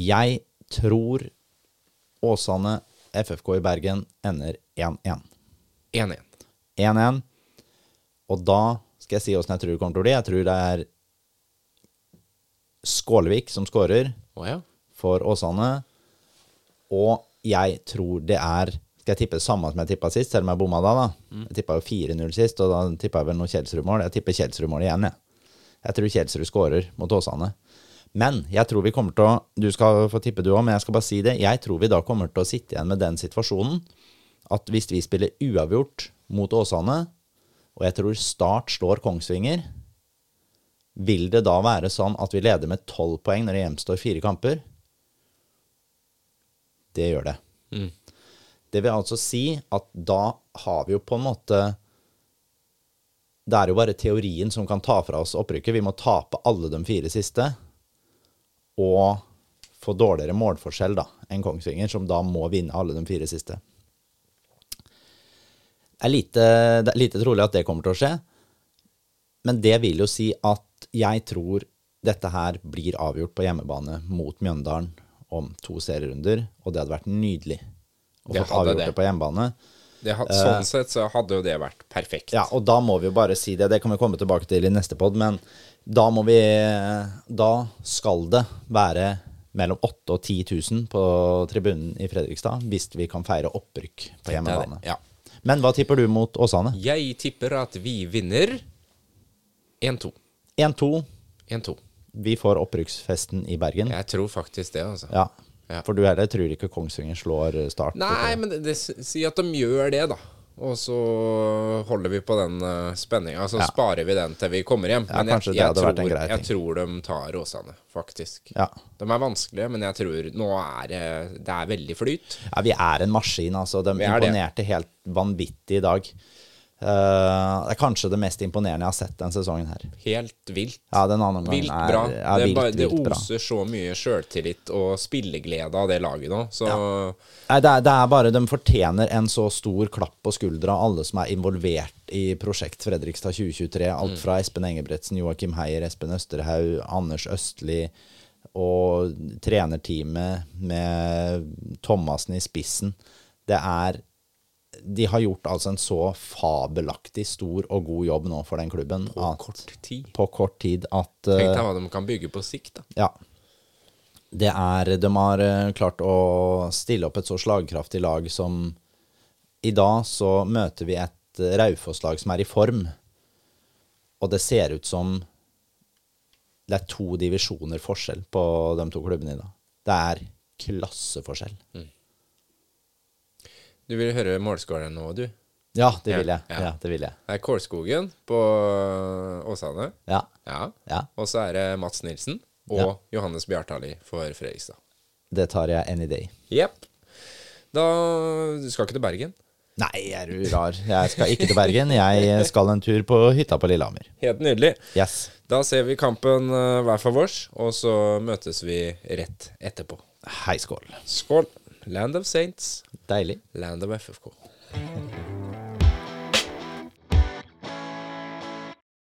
Jeg tror Åsane FFK i Bergen ender 1-1. 1-1. 1-1. Og da skal jeg si åssen jeg tror det kommer til å bli. Jeg tror det er Skålevik som skårer Å ja. for Åsane. Og jeg tror det er Skal jeg tippe det samme som jeg tippa sist, selv om jeg bomma da? da? Jeg tippa jo 4-0 sist, og da tippa jeg vel noe Kjelsrud-mål. Jeg tipper Kjelsrud-mål igjen, jeg. Jeg tror Kjelsrud skårer mot Åsane. Men jeg tror vi kommer til å Du skal få tippe du òg, men jeg skal bare si det. Jeg tror vi da kommer til å sitte igjen med den situasjonen at hvis vi spiller uavgjort mot Åsane, og jeg tror Start slår Kongsvinger, vil det da være sånn at vi leder med tolv poeng når det gjenstår fire kamper? Det gjør det. Det vil altså si at da har vi jo på en måte Det er jo bare teorien som kan ta fra oss opprykket. Vi må tape alle de fire siste og få dårligere målforskjell da, enn Kongsvinger, som da må vinne alle de fire siste. Det er lite, det er lite trolig at det kommer til å skje, men det vil jo si at jeg tror dette her blir avgjort på hjemmebane mot Mjøndalen om to serierunder, og det hadde vært nydelig å få avgjort det. det på hjemmebane. Det, had- sånn sett så hadde jo det vært perfekt. Ja, og da må vi jo bare si det. Det kan vi komme tilbake til i neste pod, men da må vi Da skal det være mellom 8 og 10 000 på tribunen i Fredrikstad hvis vi kan feire opprykk på hjemmebane. Ja. Men hva tipper du mot Åsane? Jeg tipper at vi vinner 1-2. 1-2. 1-2. Vi får opprykksfesten i Bergen. Jeg tror faktisk det, altså. Ja. Ja. For du heller tror ikke Kongsvinger slår eh, Start? Nei, men det, det, si at de gjør det, da. Og så holder vi på den uh, spenninga. Så Ja. sparer vi den til vi kommer hjem. Ja, men jeg, jeg, tror, jeg tror de tar Åsane, faktisk. Ja. De er vanskelige, men jeg tror nå er det Det er veldig flyt. ja, vi er en maskin, altså. De er imponerte helt vanvittig i dag. Eh, det er kanskje det mest imponerende jeg har sett denne sesongen her. Helt vilt. Ja, den andre Vilt er, bra. er det, vilt, bare, det vilt bra. oser så mye sjøltillit og spilleglede av det laget nå. Så Nei, det er, det er bare De fortjener en så stor klapp på skuldra, alle som er involvert i prosjekt Fredrikstad 2023. Alt fra Espen Engebretsen, Joakim Heier, Espen Østerhaug, Anders Østli og trenerteamet med Thomassen i spissen. Det er De har gjort altså en så fabelaktig stor og god jobb nå for den klubben. på at- kort tid. På kort tid at Tenk eh, deg hva de kan bygge på sikt, da. ja. Det er De har eh, klart å stille opp et så slagkraftig lag som I dag så møter vi et eh, Raufoss-lag som er i form, og det ser ut som det er to divisjoner forskjell på de to klubbene i dag. Det er klasseforskjell. Du vil høre målskåreren nå, du. Ja, det vil jeg. ja. Det vil jeg. Det er Kålskogen på Åsane. Ja. Ja. ja. Og så er det Mats Nilsen og. Johannes Bjartali for Fredrikstad. Det tar jeg any day. Jepp. Da Du skal ikke til Bergen? Nei, er du rar. Jeg skal ikke til Bergen. Jeg skal en tur på hytta på Lillehammer. Helt nydelig. Yes. Da ser vi kampen eh, hver for vårs, og så møtes vi rett etterpå. Hei, skål. Skål! Land of Saints, Deilig. land of FFK.